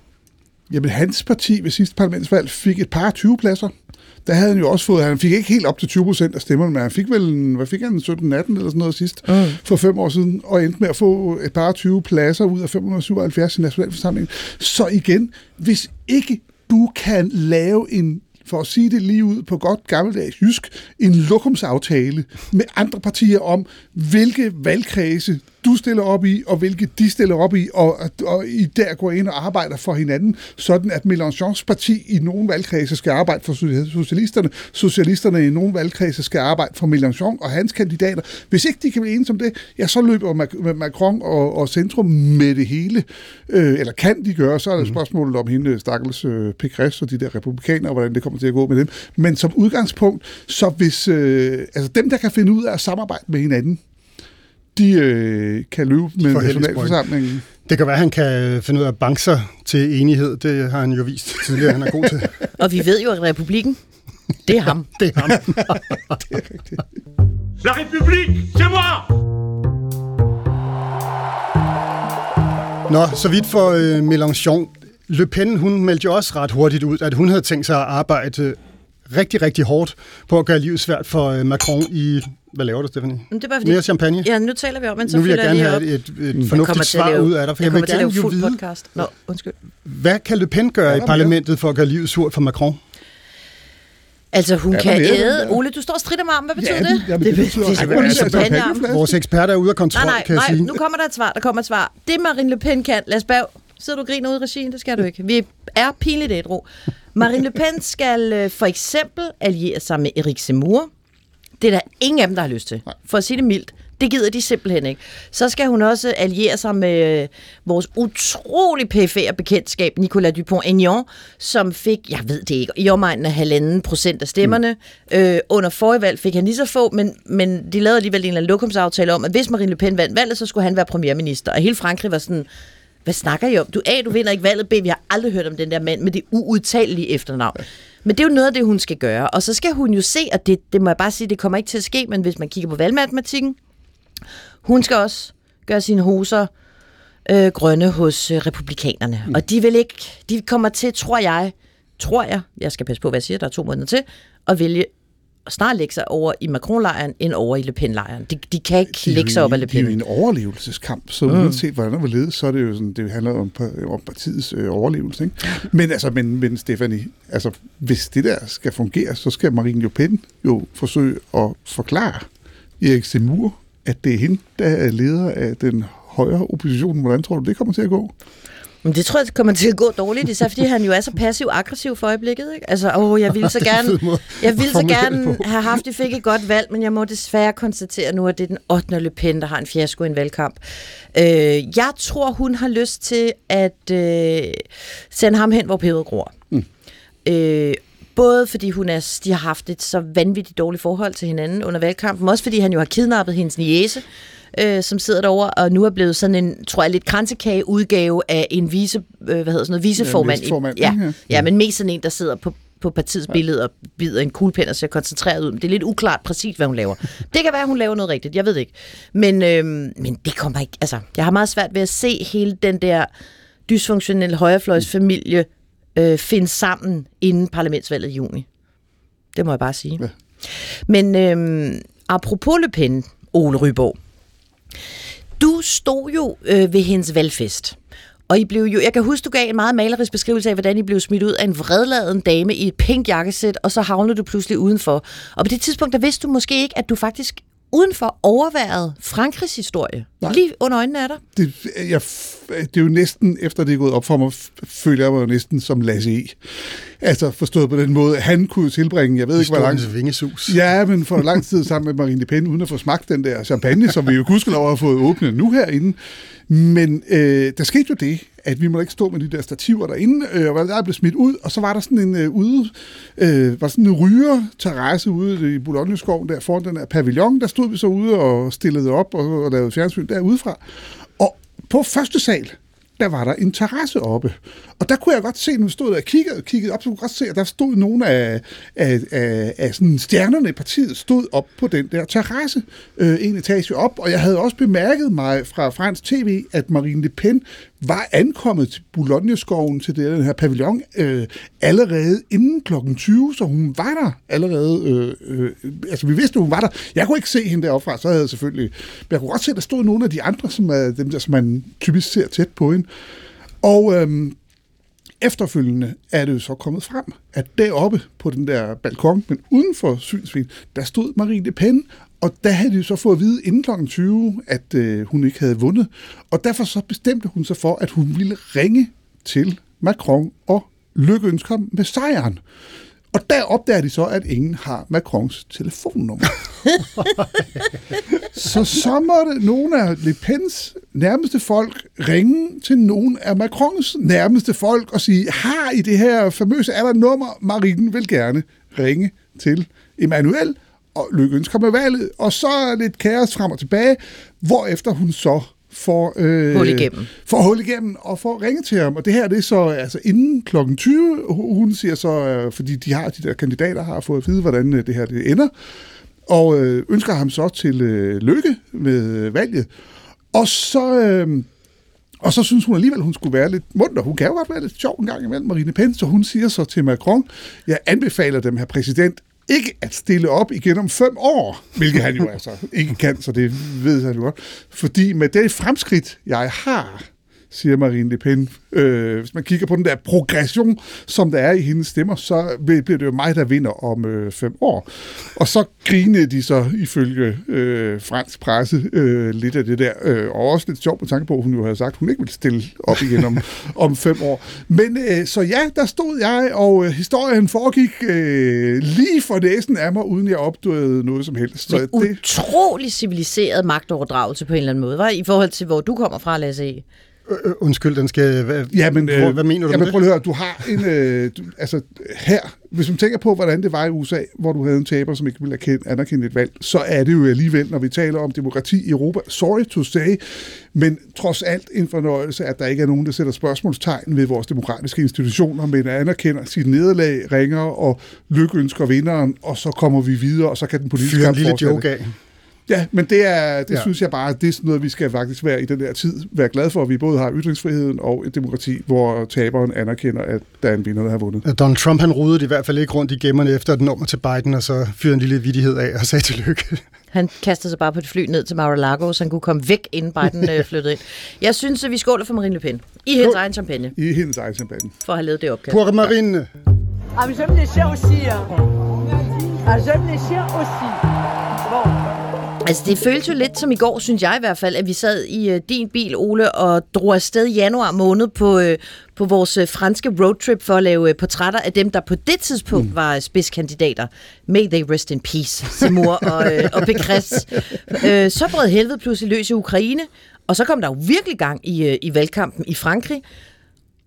Jamen, hans parti ved sidste parlamentsvalg fik et par 20 pladser der havde han jo også fået, han fik ikke helt op til 20 procent af stemmerne, men han fik vel, en, hvad fik han, 17-18 eller sådan noget sidst, mm. for fem år siden, og endte med at få et par 20 pladser ud af 577 i nationalforsamlingen. Så igen, hvis ikke du kan lave en for at sige det lige ud på godt gammeldags jysk, en lokumsaftale med andre partier om, hvilke valgkredse du stiller op i, og hvilke de stiller op i, og, og I der går ind og arbejder for hinanden, sådan at Mélenchons parti i nogle valgkredse skal arbejde for socialisterne, socialisterne i nogle valgkredse skal arbejde for Mélenchon og hans kandidater. Hvis ikke de kan blive enige om det, ja, så løber Macron og, og Centrum med det hele. Øh, eller kan de gøre, så er det mhm. spørgsmålet om hende, stakkels øh, Pécresse og de der republikanere, hvordan det kommer til at gå med dem. Men som udgangspunkt, så hvis øh, altså dem, der kan finde ud af at samarbejde med hinanden, de øh, kan løbe med nationalforsamlingen. Det kan være, at han kan finde ud af at banke sig til enighed. Det har han jo vist tidligere, han er god til. *laughs* Og vi ved jo, at republikken, det er ham. det er ham. *laughs* det er rigtigt. La République, c'est moi! Nå, så vidt for øh, Mélenchon. Le Pen, hun meldte jo også ret hurtigt ud, at hun havde tænkt sig at arbejde rigtig, rigtig hårdt på at gøre livet svært for øh, Macron i... Hvad laver du, Stephanie? Men det er bare fordi, Mere champagne? Ja, nu taler vi om, men så Nu vil jeg gerne have et, et, et fornuftigt svar lave, ud af dig, for jeg, jeg, vil kommer til at gerne lave jo fuld vide, podcast. Nå, undskyld. hvad kan Le Pen gøre i parlamentet for at gøre livet surt for Macron? Altså, hun der kan mere, æde... Ole, du står og strider med armen. Hvad betyder Ja, det? jamen, det betyder det, også- det, det, det, champagnearm. champagne- Vores ekspert er ude af kontrol, Nej, nej, kan jeg nej, sige. nu kommer der et svar, der kommer et svar. Det Marine Le Pen kan, Lad os Berg, sidder du og griner ude i regien? Det skal du ikke. Vi er pinligt ædru. Marine Le Pen skal øh, for eksempel alliere sig med Erik Zemmour. Det er der ingen af dem, der har lyst til. For at sige det mildt. Det gider de simpelthen ikke. Så skal hun også alliere sig med øh, vores utrolig pæfære bekendtskab, Nicolas Dupont-Aignan, som fik, jeg ved det ikke, i omegnen af halvanden procent af stemmerne. Mm. Øh, under forrige valg fik han lige så få, men, men de lavede alligevel en eller anden lokumsaftale om, at hvis Marine Le Pen vandt valget, så skulle han være premierminister. Og hele Frankrig var sådan, hvad snakker I om? Du A, du vinder ikke valget, B, vi har aldrig hørt om den der mand med det uudtalelige efternavn. Men det er jo noget af det, hun skal gøre. Og så skal hun jo se, at det, det må jeg bare sige, det kommer ikke til at ske, men hvis man kigger på valgmatematikken, hun skal også gøre sine hoser øh, grønne hos øh, republikanerne. Mm. Og de vil ikke, de kommer til, tror jeg, tror jeg, jeg skal passe på, hvad jeg siger, der er to måneder til, at vælge snart lægge sig over i Macron-lejren, end over i Le Pen-lejren. De, de kan ikke Det er lægge sig op af Le Det er jo Pen. en overlevelseskamp, så mm. uanset hvordan der vil lede, så er det jo sådan, det handler om, om partiets øh, overlevelse. Ikke? Men altså, men, men Stefanie, altså, hvis det der skal fungere, så skal Marine Le Pen jo forsøge at forklare Erik Zemmour, at det er hende, der er leder af den højre opposition. Hvordan tror du, det kommer til at gå? Men det tror jeg kommer til at gå dårligt, især fordi han jo er så passiv-aggressiv for øjeblikket. Ikke? Altså, åh, jeg ville så *laughs* er gerne, jeg ville så gerne have haft, at fik et godt valg, men jeg må desværre konstatere nu, at det er den 8. Le Pen, der har en fiasko i en valgkamp. Øh, jeg tror, hun har lyst til at øh, sende ham hen, hvor peberet gror. Mm. Øh, både fordi hun er, de har haft et så vanvittigt dårligt forhold til hinanden under valgkampen, men også fordi han jo har kidnappet hendes niece, øh, som sidder derovre, og nu er blevet sådan en, tror jeg, lidt kransekage udgave af en vise, øh, hvad hedder sådan noget, viceformand. Ja, viceformand, ja, ikke? ja, men mest sådan en, der sidder på på partiets billede og bider en kuglepen og ser koncentreret ud. Men det er lidt uklart præcis, hvad hun laver. *laughs* Det kan være, hun laver noget rigtigt. Jeg ved det ikke. Men, øhm, men det kommer ikke... Altså, jeg har meget svært ved at se hele den der dysfunktionelle højrefløjsfamilie øh, finde sammen inden parlamentsvalget i juni. Det må jeg bare sige. Ja. Men øhm, apropos Le Pen, Ole Ryborg. Du stod jo øh, ved hendes valgfest. Og I blev jo, jeg kan huske, du gav en meget malerisk beskrivelse af, hvordan I blev smidt ud af en vredladen dame i et pink jakkesæt, og så havnede du pludselig udenfor. Og på det tidspunkt, der vidste du måske ikke, at du faktisk udenfor overværede Frankrigs historie. Nej. Lige under øjnene af dig. det, jeg, det er jo næsten, efter det er gået op for mig, føler jeg mig jo næsten som Lasse E. Altså forstået på den måde, han kunne tilbringe, jeg ved ikke, hvor lang vingesus. Ja, men for lang tid sammen med Marine Le Pen, uden at få smagt den der champagne, som vi jo gudskelov har fået åbnet nu herinde. Men øh, der skete jo det, at vi må ikke stå med de der stativer derinde, øh, og der blev smidt ud, og så var der sådan en øh, ude, øh, var sådan en ryger-terrasse ude i Boulogne-skoven der foran den der pavillon, der stod vi så ude og stillede op og, og lavede fjernsyn derudefra. Og på første sal, der var der interesse terrasse oppe. Og der kunne jeg godt se, når vi stod der og kiggede, kiggede op, så kunne jeg godt se, at der stod nogle af, af, af, af sådan stjernerne i partiet stod op på den der terrasse, øh, en etage op. Og jeg havde også bemærket mig fra fransk tv, at Marine Le Pen var ankommet til Boulogne-skoven, til den her pavillon, øh, allerede inden klokken 20, så hun var der allerede. Øh, øh, altså, vi vidste, hun var der. Jeg kunne ikke se hende deroppe fra, så havde jeg selvfølgelig... Men jeg kunne godt se, at der stod nogle af de andre, som er dem der, som man typisk ser tæt på hende. Og øh, efterfølgende er det jo så kommet frem, at deroppe på den der balkon, men uden for synsvind, der stod Marie Le Pen, og der havde de så fået at vide inden kl. 20, at øh, hun ikke havde vundet. Og derfor så bestemte hun sig for, at hun ville ringe til Macron og lykkeønske ham med sejren. Og der opdager de så, at ingen har Macrons telefonnummer. *laughs* så så måtte nogle af Le Pens nærmeste folk ringe til nogle af Macrons nærmeste folk og sige, har I det her famøse, er der nummer, Marine vil gerne ringe til Emmanuel og lykkeønske ham med valget, og så lidt kaos frem og tilbage, hvorefter hun så får, øh, Hul igennem. får hul igennem og får ringet til ham. Og det her det er så altså inden klokken 20. Hun siger så, øh, fordi de har de der kandidater har fået at vide, hvordan øh, det her det ender, og øh, ønsker ham så til øh, lykke med øh, valget. Og så, øh, og så synes hun alligevel, hun skulle være lidt munter. Hun kan jo godt være lidt sjov en gang imellem, Marine Pen, så hun siger så til Macron, jeg anbefaler dem, her præsident, ikke at stille op igen om fem år, hvilket han jo altså ikke kan, så det ved han jo godt. Fordi med det fremskridt, jeg har, siger Marine Le Pen, øh, hvis man kigger på den der progression, som der er i hendes stemmer, så bliver det jo mig, der vinder om øh, fem år. Og så grinede de så ifølge øh, fransk presse øh, lidt af det der, øh, og også lidt sjovt med tanke på, at hun jo havde sagt, at hun ikke ville stille op igen om, *laughs* om fem år. Men øh, så ja, der stod jeg, og øh, historien foregik øh, lige for næsen af mig, uden jeg opdagede noget som helst. Så det... Utrolig civiliseret magtoverdragelse på en eller anden måde, var i forhold til, hvor du kommer fra, Lasse E. Øh, undskyld, den skal... Hvad, Ja, men, hvor, øh, hvad mener du jamen, med prøv at høre, du har en... Øh, du, altså, her, hvis man tænker på, hvordan det var i USA, hvor du havde en taber, som ikke ville erkende, anerkende et valg, så er det jo alligevel, når vi taler om demokrati i Europa, sorry to say, men trods alt en fornøjelse, at der ikke er nogen, der sætter spørgsmålstegn ved vores demokratiske institutioner, men anerkender sit nederlag, ringer og lykønsker vinderen, og så kommer vi videre, og så kan den politiske kamp fortsætte. Ja, men det, er, det Ja. synes jeg bare, det er sådan noget, vi skal faktisk være i den der tid, være glade for, at vi både har ytringsfriheden og et demokrati, hvor taberen anerkender, at der er en vinder, der har vundet. Donald Trump han rodede i hvert fald ikke rundt i gemmerne efter et nummer til Biden, og så fyrede en lille vidighed af og sagde tillykke. *laughs* Han kastede sig bare på et fly ned til Mar-a-Lago, så han kunne komme væk, inden Biden øh, flyttede ind. Jeg synes, at vi skåler for Marine Le Pen. I hendes egen champagne, I hendes egen champagne. for at have lavet det opkald. Pour Marine. Ah, j'aime les chiens aussi. Hein. Ah, j'aime les chiens aussi. Altså, det føles jo lidt som i går, synes jeg i hvert fald, at vi sad i øh, din bil, Ole, og drog afsted i januar måned på, øh, på vores øh, franske roadtrip for at lave øh, portrætter af dem, der på det tidspunkt mm. var spidskandidater. May they rest in peace, Seymour og, øh, og Pécresse. Øh, så brød helvede pludselig løs i Ukraine, og så kom der jo virkelig gang i, øh, i valgkampen i Frankrig.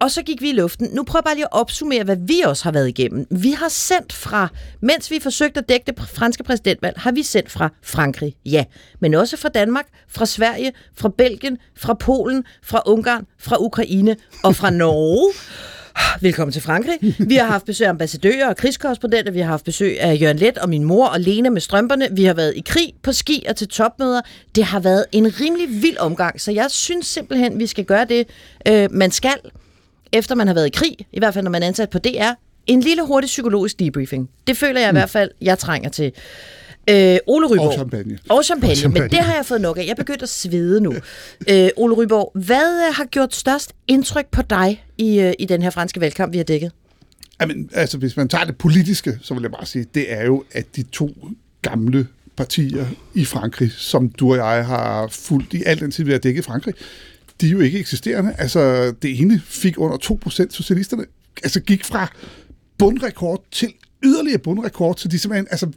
Og så gik vi i luften. Nu prøver jeg bare lige at opsummere, hvad vi også har været igennem. Vi har sendt fra, mens vi forsøgte at dække det franske præsidentvalg, har vi sendt fra Frankrig, ja. Men også fra Danmark, fra Sverige, fra Belgien, fra Polen, fra Ungarn, fra Ukraine og fra Norge. *sighs* Velkommen til Frankrig. Vi har haft besøg af ambassadører og krigskorrespondenter. Vi har haft besøg af Jørgen Let og min mor og Lena med strømperne. Vi har været i krig, på ski og til topmøder. Det har været en rimelig vild omgang, så jeg synes simpelthen, vi skal gøre det, øh, man skal, efter man har været i krig, i hvert fald når man er ansat på DR, en lille hurtig psykologisk debriefing. Det føler jeg i hvert fald, jeg trænger til. Øh, Ole Ryborg. Og champagne. Og champagne, Og champagne. men det har jeg fået nok af. Jeg er begyndt at svede nu. *laughs* Øh, Ole Ryborg, hvad øh, har gjort størst indtryk på dig i, øh, i den her franske valgkamp, vi har dækket? Jamen, altså, hvis man tager det politiske, så vil jeg bare sige, det er jo, at de to gamle partier i Frankrig, som du og jeg har fulgt i al den tid, vi har dækket Frankrig, de er jo ikke eksisterende. Altså, det ene fik under 2% socialisterne, altså gik fra bundrekord til yderligere bundrekord, så de simpelthen, altså,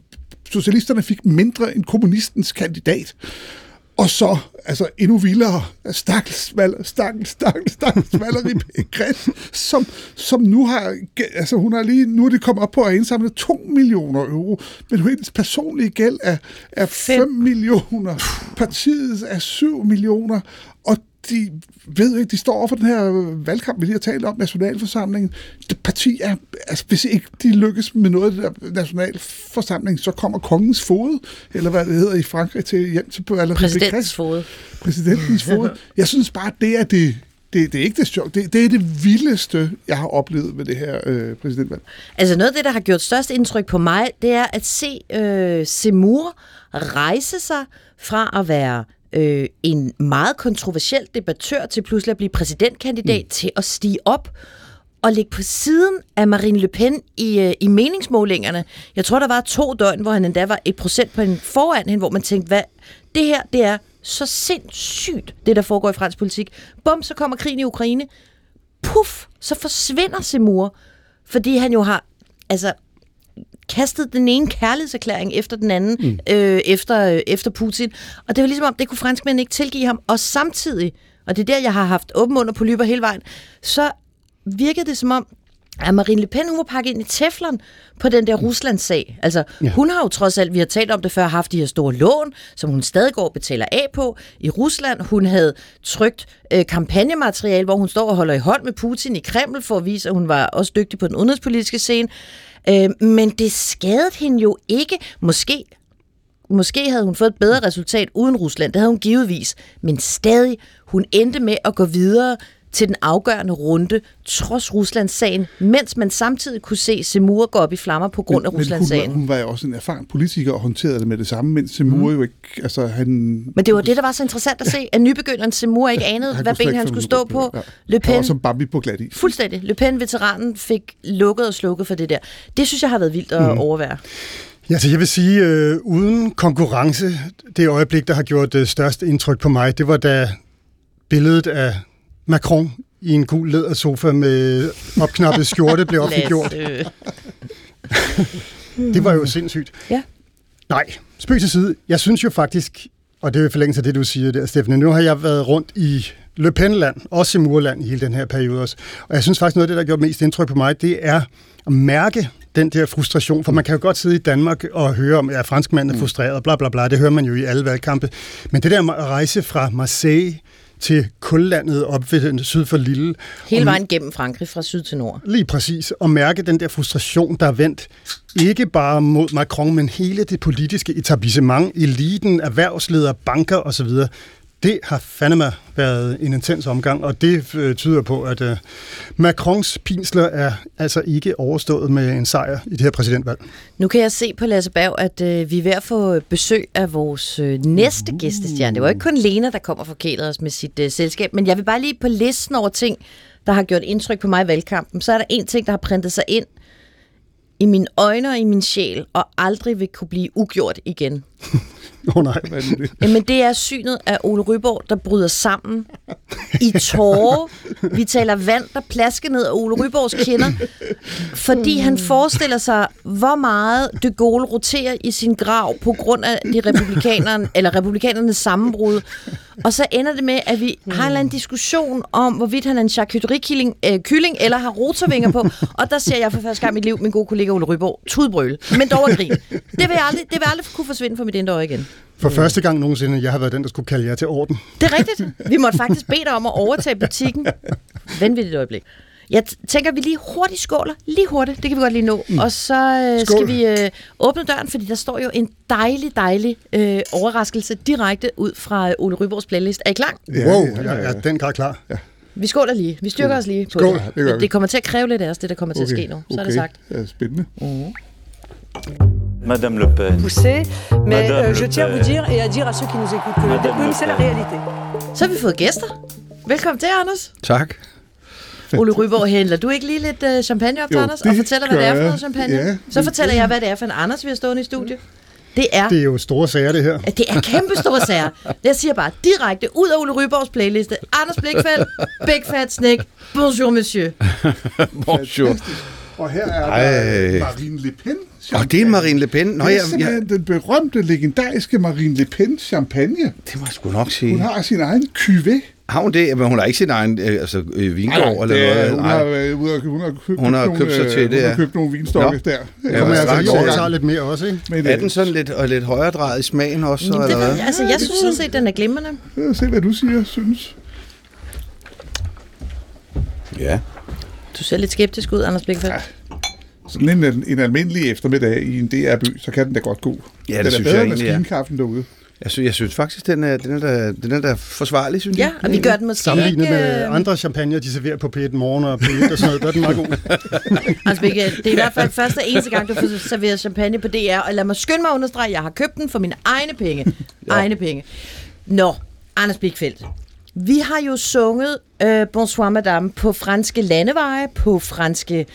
socialisterne fik mindre end kommunistens kandidat. Og så, altså endnu vildere, stakkels, stakkels, stakkels, stakkels Valerie Pécresse, som, som nu har, altså hun har lige, nu er det kommet op på at indsamle 2 millioner euro, men hendes personlige gæld er, er 5 millioner, partiets er 7 millioner, og de ved ikke, de står over for den her valgkamp, vi lige har talt om, nationalforsamlingen. Det parti er, altså hvis ikke de lykkes med noget af det der nationalforsamling, så kommer kongens fod, eller hvad det hedder i Frankrig, til hjem til eller Præsidentens fod. præsidentens fod. Jeg synes bare, det er det, det, det er ikke det sjovt. Det, det er det vildeste, jeg har oplevet med det her øh, præsidentvalg. Altså noget af det, der har gjort størst indtryk på mig, det er at se øh, Seymour rejse sig fra at være øh, en meget kontroversiel debattør til pludselig at blive præsidentkandidat mm. til at stige op og ligge på siden af Marine Le Pen i, øh, i meningsmålingerne. Jeg tror, der var to døgn, hvor han endda var et procentpoint foran hende, hvor man tænkte, hvad det her, det er så sindssygt, det der foregår i fransk politik. Bum, så kommer krigen i Ukraine. Puff, så forsvinder Seymour, fordi han jo har altså kastet den ene kærlighedserklæring efter den anden, mm. øh, efter, øh, efter Putin. Og det var ligesom om, det kunne franskmændene ikke tilgive ham. Og samtidig, og det er der, jeg har haft åben mund og polyper hele vejen, så virkede det som om, at Marine Le Pen, hun var pakket ind i teflon på den der Ruslands-sag. Altså, ja. hun har jo trods alt, vi har talt om det før, haft de her store lån, som hun stadig går og betaler af på i Rusland. Hun havde trygt øh, kampagnemateriale, hvor hun står og holder i hånd med Putin i Kreml for at vise, at hun var også dygtig på den udenrigspolitiske scene. Øh, men det skadede hende jo ikke. Måske Måske havde hun fået et bedre resultat uden Rusland, det havde hun givetvis, men stadig, hun endte med at gå videre til den afgørende runde, trods Ruslandssagen, mens man samtidig kunne se Seymour gå op i flammer på grund af Men- men Ruslandssagen. Hun, var- hun var jo også en erfaren politiker og håndterede det med det samme, mens Seymour mm. jo ikke, altså han... Men det var det, der var så interessant at se, at nybegynderen Seymour ikke anede, Han hvad ben han skulle stå på. Ja. Le Han var Pen, som Bambi på glat is. fuldstændig. Le Pen, veteranen, fik lukket og slukket for det der. Det synes jeg har været vildt at Mm. overvære. Ja, så jeg vil sige, øh, uden konkurrence, det øjeblik, der har gjort øh, størst indtryk på mig, det var da billedet af Macron i en gul lædersofa med opknappet skjorte blev offentliggjort. Det var jo sindssygt. Ja. Nej, spøg til side. Jeg synes jo faktisk, og det er jo forlængelse af det, du siger der, Stefanie, nu har jeg været rundt i Le Pen-land, også i Murland i hele den her periode også. Og jeg synes faktisk, noget af det, der har gjort mest indtryk på mig, det er at mærke den der frustration. For man kan jo godt sidde i Danmark og høre om, at franskmanden er frustreret, bla bla bla, det hører man jo i alle valgkampe. Men det der med at rejse fra Marseille til kullandet op ved syd for Lille. Hele vejen gennem Frankrig fra syd til nord. Lige præcis. Og mærke den der frustration, der er vendt ikke bare mod Macron, men hele det politiske etablissement, eliten, erhvervsledere, banker osv. Det har fandeme været en intens omgang, og det øh, tyder på, at øh, Macrons pinsler er altså ikke overstået med en sejr i det her præsidentvalg. Nu kan jeg se på Lasse Berg, at øh, vi er ved at få besøg af vores øh, næste gæstestjerne. Det var ikke kun Lena, der kommer og forkæler os med sit øh, selskab, men jeg vil bare lige på listen over ting, der har gjort indtryk på mig i valgkampen. Så er der en ting, der har printet sig ind i mine øjne og i min sjæl, og aldrig vil kunne blive ugjort igen. *laughs* *laughs* Oh, nej. Jamen, det er synet af Ole Ryborg, der bryder sammen i tårer. Vi taler vand, der plasker ned af Ole Ryborgs kinder, fordi han forestiller sig, hvor meget de Gaulle roterer i sin grav på grund af de republikanerne, eller republikanernes sammenbrud. Og så ender det med, at vi har en eller anden diskussion om, hvorvidt han er en charcuterie-kylling øh, kylling, eller har rotorvinger på. Og der ser jeg for første gang i mit liv min gode kollega Ole Ryborg tudbrøl, men dog at grine. Det vil, jeg aldrig, det vil aldrig kunne forsvinde fra mit indre øje igen. For første gang nogensinde, jeg har været den, der skulle kalde jer til orden. Det er rigtigt. Vi måtte faktisk bede dig om at overtage butikken. Vanvittigt øjeblik. Jeg tænker, at vi lige hurtigt skåler. Lige hurtigt. Det kan vi godt lige nå. Mm. Og så øh, Skål. skal vi øh, åbne døren, fordi der står jo en dejlig, dejlig øh, overraskelse direkte ud fra øh, Ole Ryborgs playlist. Er I klar? Ja, wow, jeg er den grad klar. Ja. Vi skåler lige. Vi styrker os lige på Skål. det. Det. Det kommer til at kræve lidt af os, det der kommer til at ske nu. Så er det sagt. Ja, spændende. Madame Le Pen. poussé, mais Madame euh, je tiens à vous dire et à dire à ceux qui nous écoutent que Madame Le c'est la réalité. Så har vi fået gæster. Velkommen til, Anders. Tak. *laughs* Ole Ryborg, hælder du ikke lige lidt øh, champagne op til Jo, Anders, og fortæller, hvad det er for noget champagne? Ja, så det- fortæller jeg, hvad det er for en Anders, vi har stående i studiet. Det er, Det er jo store sager, det her. det er kæmpe store sager. Jeg siger bare direkte ud af Ole Ryborgs playliste. Anders Blikfeldt, Big Fat Snake, Bonjour Monsieur. *laughs* Bonjour. Og her er Ej. der Marine Le Pen. Og det er Marine Le Pen. Nå, det er jeg, jeg, simpelthen den berømte, legendariske Marine Le Pen champagne. det må jeg sgu nok sige. Hun har sin egen cuvée. Har hun det? Men hun har ikke sin egen øh, altså, øh, vingård eller det, noget. hun, Nej. har, været ude og- hun har købt, Hun har nogle, købt sig øh, til det, Hun har ja. købt nogle vinstokke Nå. der. Ja, Kommer altså i overgang. lidt mere også, ikke? Men, Er den sådan lidt, og lidt højere drejet i smagen også, så, Det eller ved hvad? jeg, altså, jeg synes sådan set, den er glimrende. øh, se hvad du siger, synes. Ja. Du ser lidt skeptisk ud, Anders Blikfeldt. Sådan en, en almindelig eftermiddag i en DR-by, så kan den da godt gå. Ja, det den er synes bedre jeg end egentlig, ja. maskinkaffen derude. Jeg synes, jeg synes faktisk, den er, den er, da, den er da forsvarlig, synes Ja, jeg. og vi gør den måske Sammenlignet ikke... med øh, andre champagne, de serverer på P1 Morgen og P1 og sådan noget, der er den meget god. *laughs* Anders Blikfeldt, det er i hvert fald første og eneste gang, du får serveret champagne på DR, og lad mig skynde mig at understrege, jeg har købt den for mine egne penge. egne penge. Nå, Anders Blikfeldt. Vi har jo sunget øh, Bonsoir Madame på franske landeveje, på franske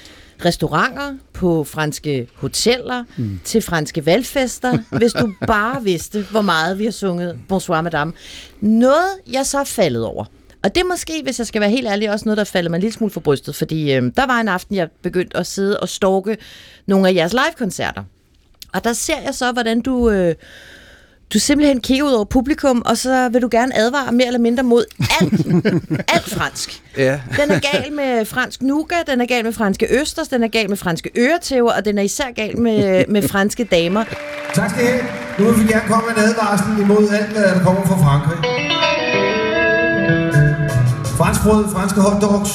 restauranter, på franske hoteller, mm. til franske valgfester, *laughs* hvis du bare vidste, hvor meget vi har sunget Bonsoir Madame. Noget, jeg så er faldet over. Og det er måske, hvis jeg skal være helt ærlig, også noget, der falder mig en lille smule for brystet, fordi øh, der var en aften, jeg begyndte at sidde og stalke nogle af jeres live-koncerter. Og der ser jeg så, hvordan du... Øh, du simpelthen kigger ud over publikum, og så vil du gerne advare mere eller mindre mod alt, *laughs* alt fransk. Ja. Den er gal med fransk nougat, den er gal med franske østers, den er gal med franske øretæver, og den er især gal med, med franske damer. Tak skal I have. Nu vil vi gerne komme med en advarsel imod alt, hvad der kommer fra Frankrig. Fransk brød, franske hotdogs,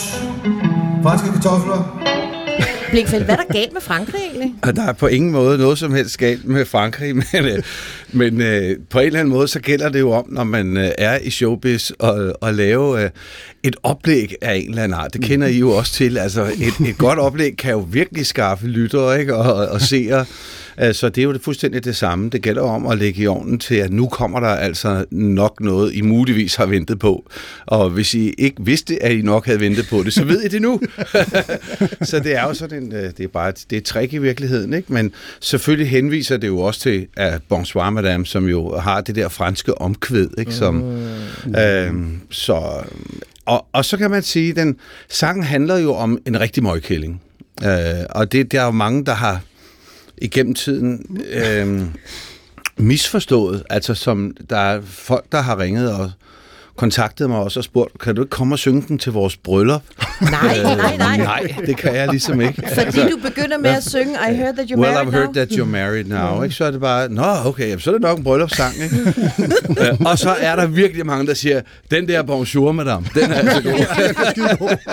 franske kartofler. Blinkfeldt, hvad er der galt med Frankrig egentlig? Og der er på ingen måde noget som helst galt med Frankrig, *laughs* men, øh, men øh, på en eller anden måde, så gælder det jo om, når man øh, er i showbiz, og, og lave øh, et oplæg af en eller anden art. Det kender I jo også til. Altså, et, et godt oplæg kan jo virkelig skaffe lyttere ikke? Og, og seere. Så det er jo fuldstændig det samme. Det gælder om at lægge i ovnen til, at nu kommer der altså nok noget, I muligvis har ventet på. Og hvis I ikke vidste, at I nok havde ventet på det, så ved I det nu. *laughs* så det er jo sådan en, øh, det er bare et, det er et trick i virkeligheden, ikke? Men selvfølgelig henviser det jo også til at Bonsoir Madame, som jo har det der franske omkvæd, ikke? Som, mm. øhm, så, og, og så kan man sige, at den sangen handler jo om en rigtig møgkælling. Øh, og det der er jo mange, der har igennem tiden øh, misforstået, altså som der er folk, der har ringet og kontaktede mig også og spurgte, kan du ikke komme og synge den til vores bryllup? Nej, nej, nej. Nej, det kan jeg ligesom ikke. Fordi du begynder med at synge I heard that you're Well, married I've heard now. that you're married now. Ikke? Så er det bare, nå okay, jamen, så er det nok en bryllupssang. Ikke? *laughs* Øh, og så er der virkelig mange, der siger, den der bonjour, madame, den er altså god. *laughs*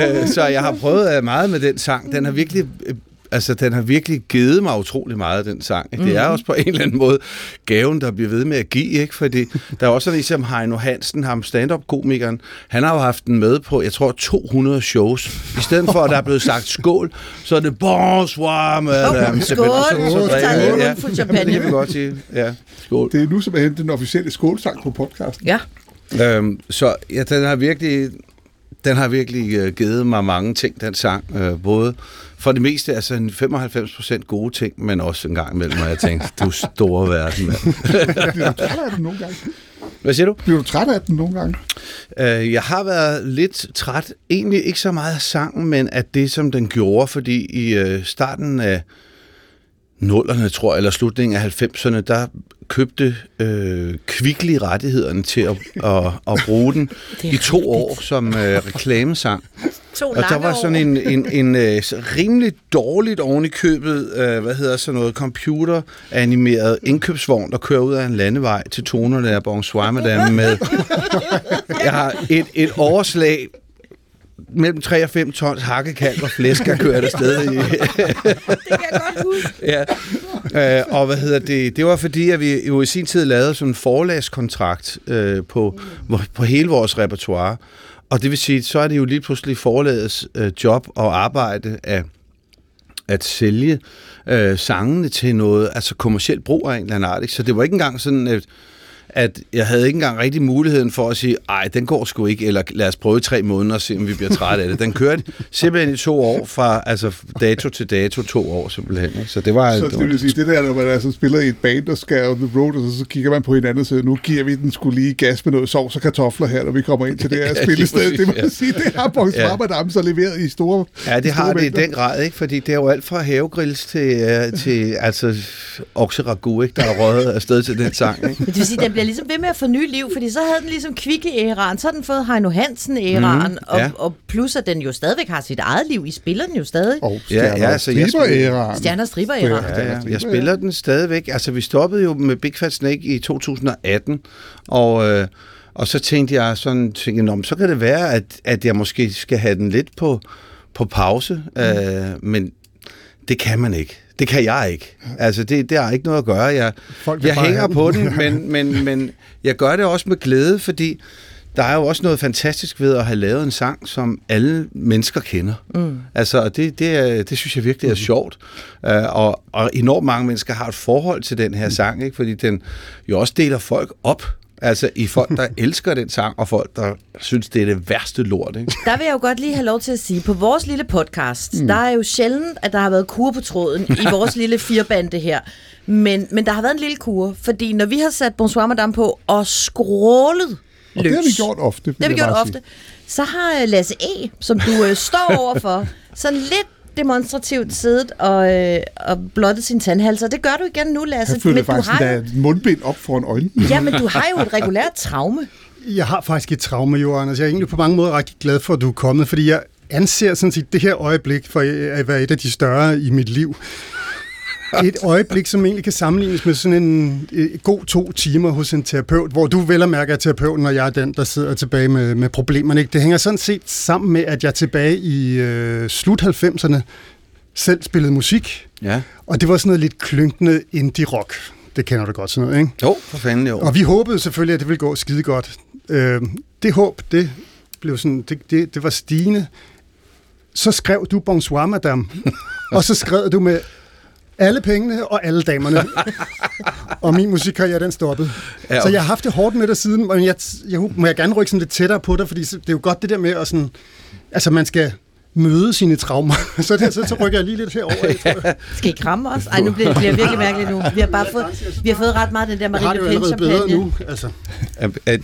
*laughs* Øh, så jeg har prøvet øh, meget med den sang. Den har virkelig... Altså, den har virkelig givet mig utrolig meget, den sang. Ikke? Det er Mhm. også på en eller anden måde gaven, der bliver ved med at give, ikke? Fordi der er også sådan en som Heino Hansen, ham stand-up-komikeren, han har jo haft den med på, jeg tror, 200 shows. I stedet for, at der er blevet sagt skål, så er det bonsoir, madame. Skål, Så en Ja. Det kan vi godt sige. Ja, skål. Det er nu simpelthen den officielle skålsang på podcasten. Ja. Øhm, så ja, den har virkelig, den har virkelig øh, givet mig mange ting, den sang. Øh, både for det meste, altså en 95% gode ting, men også en gang imellem, hvor jeg tænkte, du store verden, mand. *laughs* Bliver du træt af den nogle gange? Hvad siger du? Bliver du træt af den nogle gange? Øh, jeg har været lidt træt, egentlig ikke så meget af sangen, men af det, som den gjorde, fordi i øh, starten af nullerne, tror jeg, eller slutningen af 90'erne, der købte øh, Kvickly rettighederne til at, *laughs* at, at bruge den i to år som øh, reklamesang. *laughs* To Og der var sådan en, en, en øh, rimelig dårligt oven i købet, øh, hvad hedder sådan noget, computeranimeret indkøbsvogn, der kører ud af en landevej til tonerne af Bonsoir Madame med... *laughs* Jeg har et, et overslag mellem 3 og 5 tons hakkekalv og flæsk, der kører afsted i. *laughs* Det kan jeg godt huske. ja. Øh, og hvad hedder det? Det var fordi, at vi jo i sin tid lavede sådan en forlagskontrakt øh, på, på hele vores repertoire. Og det vil sige, så er det jo lige pludselig forlagets øh, job og arbejde at, at sælge øh, sangene til noget, altså kommersielt brug af en eller anden art. Ikke? Så det var ikke engang sådan, at, at jeg havde ikke engang rigtig muligheden for at sige, ej, den går sgu ikke, eller lad os prøve i tre måneder og se, om vi bliver trætte af det. Den kørte simpelthen i to år, fra altså dato til dato, to år simpelthen. Ikke? Så det var... Så det vil sige, det der, når man altså spiller i et band, der skal on the road, og så, så kigger man på hinanden og siger, nu giver vi den skulle lige gas med noget sovs og kartofler her, når vi kommer ind til det *laughs* her Ja, spillested. Det må ja. sige, det har Bongs Ja. Madame så leveret i store Ja, det har det i den grad, ikke? Fordi det er jo alt fra havegrills til, uh, til altså, okseragu, ikke? Der er røget afsted til den sang, ikke? Men det vil sige, den bliver ligesom ved med at få ny liv, fordi så havde den ligesom kvikke-æraen, så har den fået Heino Hansen-æraen, Mhm, og, ja. og plus at den jo stadigvæk har sit eget liv. I spiller den jo stadig. Og Ja, ja, altså, jeg striber-æraen. Stjerner og striber-æraen. Ja, ja. Jeg spiller den stadigvæk. Altså, vi stoppede jo med Big Fat Snake i 2018, og, øh, og så tænkte jeg sådan, tænkte, så kan det være, at, at jeg måske skal have den lidt på, på pause, mm. øh, men det kan man ikke. Det kan jeg ikke. Altså, det, det har ikke noget at gøre. Jeg, Folk jeg hænger på den. men, *laughs* men, men jeg gør det også med glæde, fordi der er jo også noget fantastisk ved at have lavet en sang, som alle mennesker kender. Mm. Altså, det, det, er, det synes jeg virkelig er sjovt. Uh, og, og enormt mange mennesker har et forhold til den her sang, ikke? fordi den jo også deler folk op. Altså i folk, der *laughs* elsker den sang, og folk, der synes, det er det værste lort. Ikke? Der vil jeg jo godt lige have lov til at sige, på vores lille podcast, mm. der er jo sjældent, at der har været kur på tråden i *laughs* vores lille firebande her. Men, men der har været en lille kur, fordi når vi har sat Bonsoir Madame på og skrålet løs, Og det har vi gjort ofte. det har vi gjort ofte, så har øh, Lasse E., som du øh, står overfor, *laughs* sådan lidt demonstrativt siddet og, øh, og blottet sin tandhalser. Det gør du igen nu, Lasse. Jeg føler men du faktisk, har at der er et mundbind op foran øjnene. ja, men du har jo et regulært traume. *laughs* Jeg har faktisk et traume, jo, Anders. Jeg er egentlig på mange måder rigtig glad for, at du er kommet, fordi jeg anser sådan set det her øjeblik for at være et af de større i mit liv. *laughs* Et øjeblik, som egentlig kan sammenlignes med sådan en øh, god to timer hos en terapeut, hvor du vel og mærker er terapeuten, og jeg er den, der sidder tilbage med, med problemerne. Ikke? Det hænger sådan set sammen med, at jeg tilbage i øh, slut 90'erne selv spillede musik, Ja. og det var sådan noget lidt klynkende indie-rock. Det kender du godt sådan noget, ikke? Jo, for fanden jo. Og vi håbede selvfølgelig, at det ville gå skide godt. Øh, det håb, det blev sådan, det, det, det var stigende. Så skrev du Bonsoir, madame. *laughs* og så skrev du med alle pengene og alle damerne. *laughs* og min musikkarriere, den stoppede. Ja, så jeg har haft det hårdt med dig siden, men jeg, jeg, må jeg gerne rykke sådan lidt tættere på dig, fordi det er jo godt det der med at sådan, altså man skal møde sine traumer. *laughs* så, der, så, så rykker jeg lige lidt herover. Jeg *laughs* Skal I kramme os? Ej, nu bliver det bliver virkelig mærkeligt nu. Vi har bare fået, vi har fået ret meget den der det jo Le Pen bedre nu. Altså.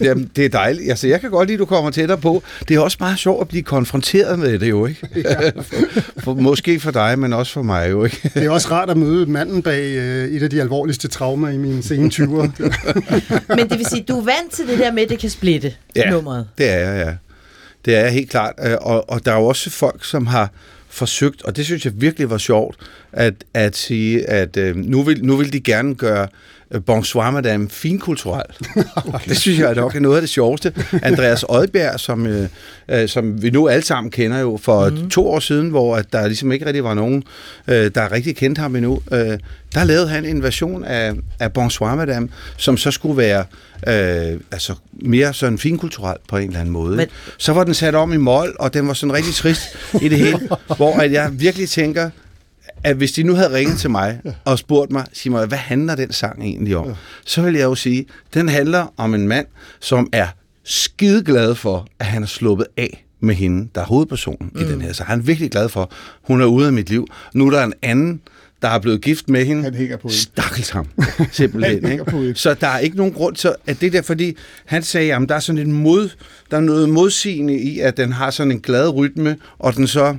Jamen, det er dejligt. Altså, jeg kan godt lide, at du kommer tættere på. Det er også meget sjovt at blive konfronteret med det jo, ikke? *laughs* for, for, måske for dig, men også for mig jo, ikke? Det er også rart at møde manden bag øh, et af de alvorligste traumer i mine sene 20'ere. Men det vil sige, du er vant til det der med, at det kan splitte nummeret. det er jeg, ja. Det er helt klart. Øh, Og, og der er jo også folk, som har forsøgt, og det synes jeg virkelig var sjovt, at, at sige, at øh, nu, vil, nu vil de gerne gøre øh, Bonsoir Madame finkulturel. *laughs* okay. Det synes jeg nok er noget af det sjoveste. Andreas Odbjerg, som, øh, øh, som vi nu alle sammen kender jo for mm. to år siden, hvor at der ligesom ikke rigtig var nogen, øh, der rigtig kendte ham endnu, øh, der lavede han en version af, af Bonsoir Madame, som så skulle være øh, altså mere sådan finkulturel på en eller anden måde. Men-. Så var den sat om i mål, og den var sådan rigtig trist i det hele, *laughs* hvor at jeg virkelig tænker, at hvis de nu havde ringet til mig og spurgt mig, sig mig, hvad handler den sang egentlig om? Så vil jeg jo sige, den handler om en mand, som er skide glad for, at han er sluppet af med hende, der er hovedpersonen mm. i den her. Så han er virkelig glad for, hun er ude af mit liv. Nu er der en anden, der er blevet gift med hende. Han hænger på hende. Stakkels ham, *laughs* simpelthen. Han ikke? Så der er ikke nogen grund til, at det der, fordi han sagde, at der er sådan et mod, der er noget modsigende i, at den har sådan en glad rytme, og den så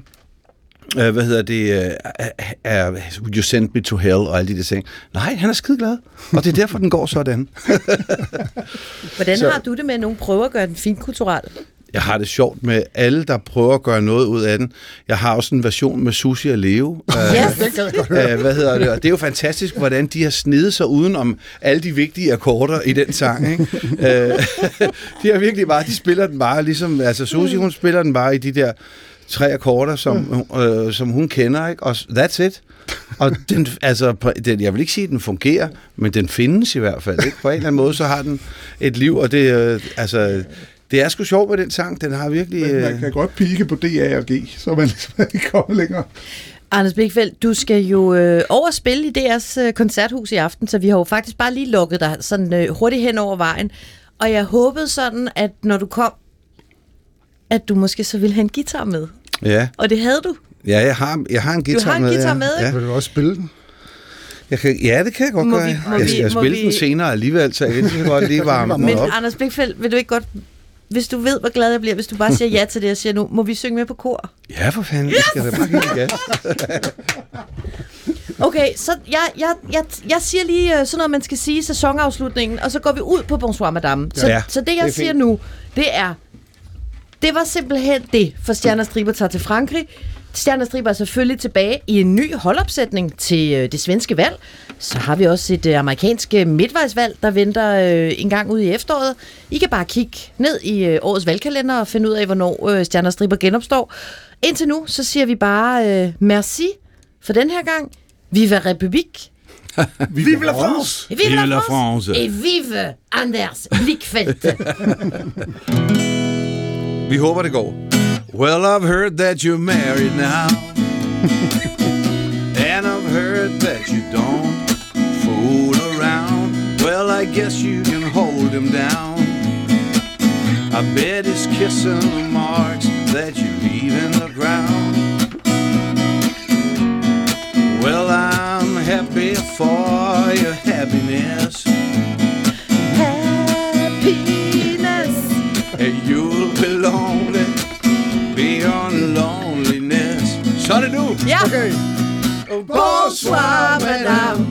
øh, hvad hedder det, øh, er, er, you sent me to hell, og alle de der ting. Nej, han er skide glad, og det er derfor, den går sådan. Hvordan Så- har du det med, at nogen prøver at gøre den finkulturel? Jeg har det sjovt med alle, der prøver at gøre noget ud af den. Jeg har også en version med Sushi og Leo. *laughs* Yes. Øh, hvad hedder det? Og det er jo fantastisk, hvordan de har snedet sig uden om alle de vigtige akkorder i den sang. Ikke? *laughs* øh, *laughs* de har virkelig bare, de spiller den bare ligesom, altså Sushi, hun spiller den bare i de der tre akkorder, som, øh, som hun kender, ikke? og that's it. Og den, altså, den, jeg vil ikke sige, at den fungerer, men den findes i hvert fald. Ikke? På en eller anden måde, så har den et liv, og det, øh, altså, det er sgu sjovt med den sang. Den har virkelig... Men man Øh, kan godt pike på DA og G, så man ligesom *laughs* ikke kommer længere. Anders Blikfeldt, du skal jo øh, overspille i DR's øh, koncerthus i aften, så vi har jo faktisk bare lige lukket dig sådan øh, hurtigt hen over vejen. Og jeg håbede sådan, at når du kom, at du måske så ville have en guitar med. ja. Og det havde du. Ja, jeg har, jeg har en guitar har en med. guitar ja. med, ikke? Ja. Vil du også spille den? Jeg kan, ja, det kan jeg godt Må gøre. vi- må jeg vi- skal spille vi- den senere alligevel, så jeg kan godt lige *laughs* varme den Men op. Anders Blikfeldt, vil du ikke godt, hvis du ved, hvor glad jeg bliver, hvis du bare siger ja til det og siger nu, må vi synge med på kor? Ja, for fanden, det skal da bare give gas. *laughs* Okay, så jeg, jeg, jeg, jeg siger lige øh, sådan noget, man skal sige i sæsonafslutningen, og så går vi ud på Bonsoir Madame. Så, Ja, så det, jeg det er siger fint. nu, det er, det var simpelthen det, for Stjerner Striber tager til Frankrig. Stjerner Striber er selvfølgelig tilbage i en ny holdopsætning til øh, det svenske valg. Så har vi også et øh, amerikansk øh, midtvejsvalg, der venter øh, en gang ud i efteråret. I kan bare kigge ned i øh, årets valgkalender og finde ud af, hvornår øh, Stjerner Striber genopstår. Indtil nu, så siger vi bare øh, merci for den her gang. Viva Republik. *laughs* Vive la France! Et vive, Vive la France. Et vive Anders Blickfeldt. *laughs* Vi håber, det går. Well, I've heard that you're married now. *laughs* and I've heard that you don't guess you can hold him down. I bet he's kissing the marks that you leave in the ground. Well, I'm happy for your happiness. Happiness. And you'll be lonely beyond loneliness. Så det nu. Ja. Okay. Bonsoir, madame.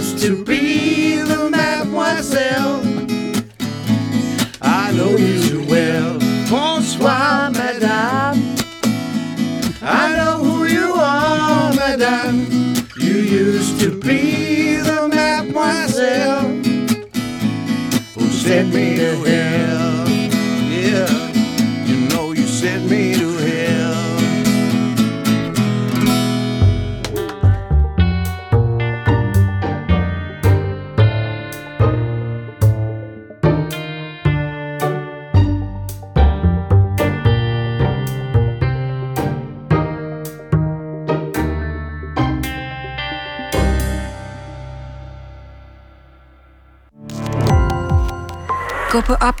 Used to be the mademoiselle. I know you too well. Bonsoir, madame. I know who you are, madame. You used to be the mademoiselle who sent me to hell.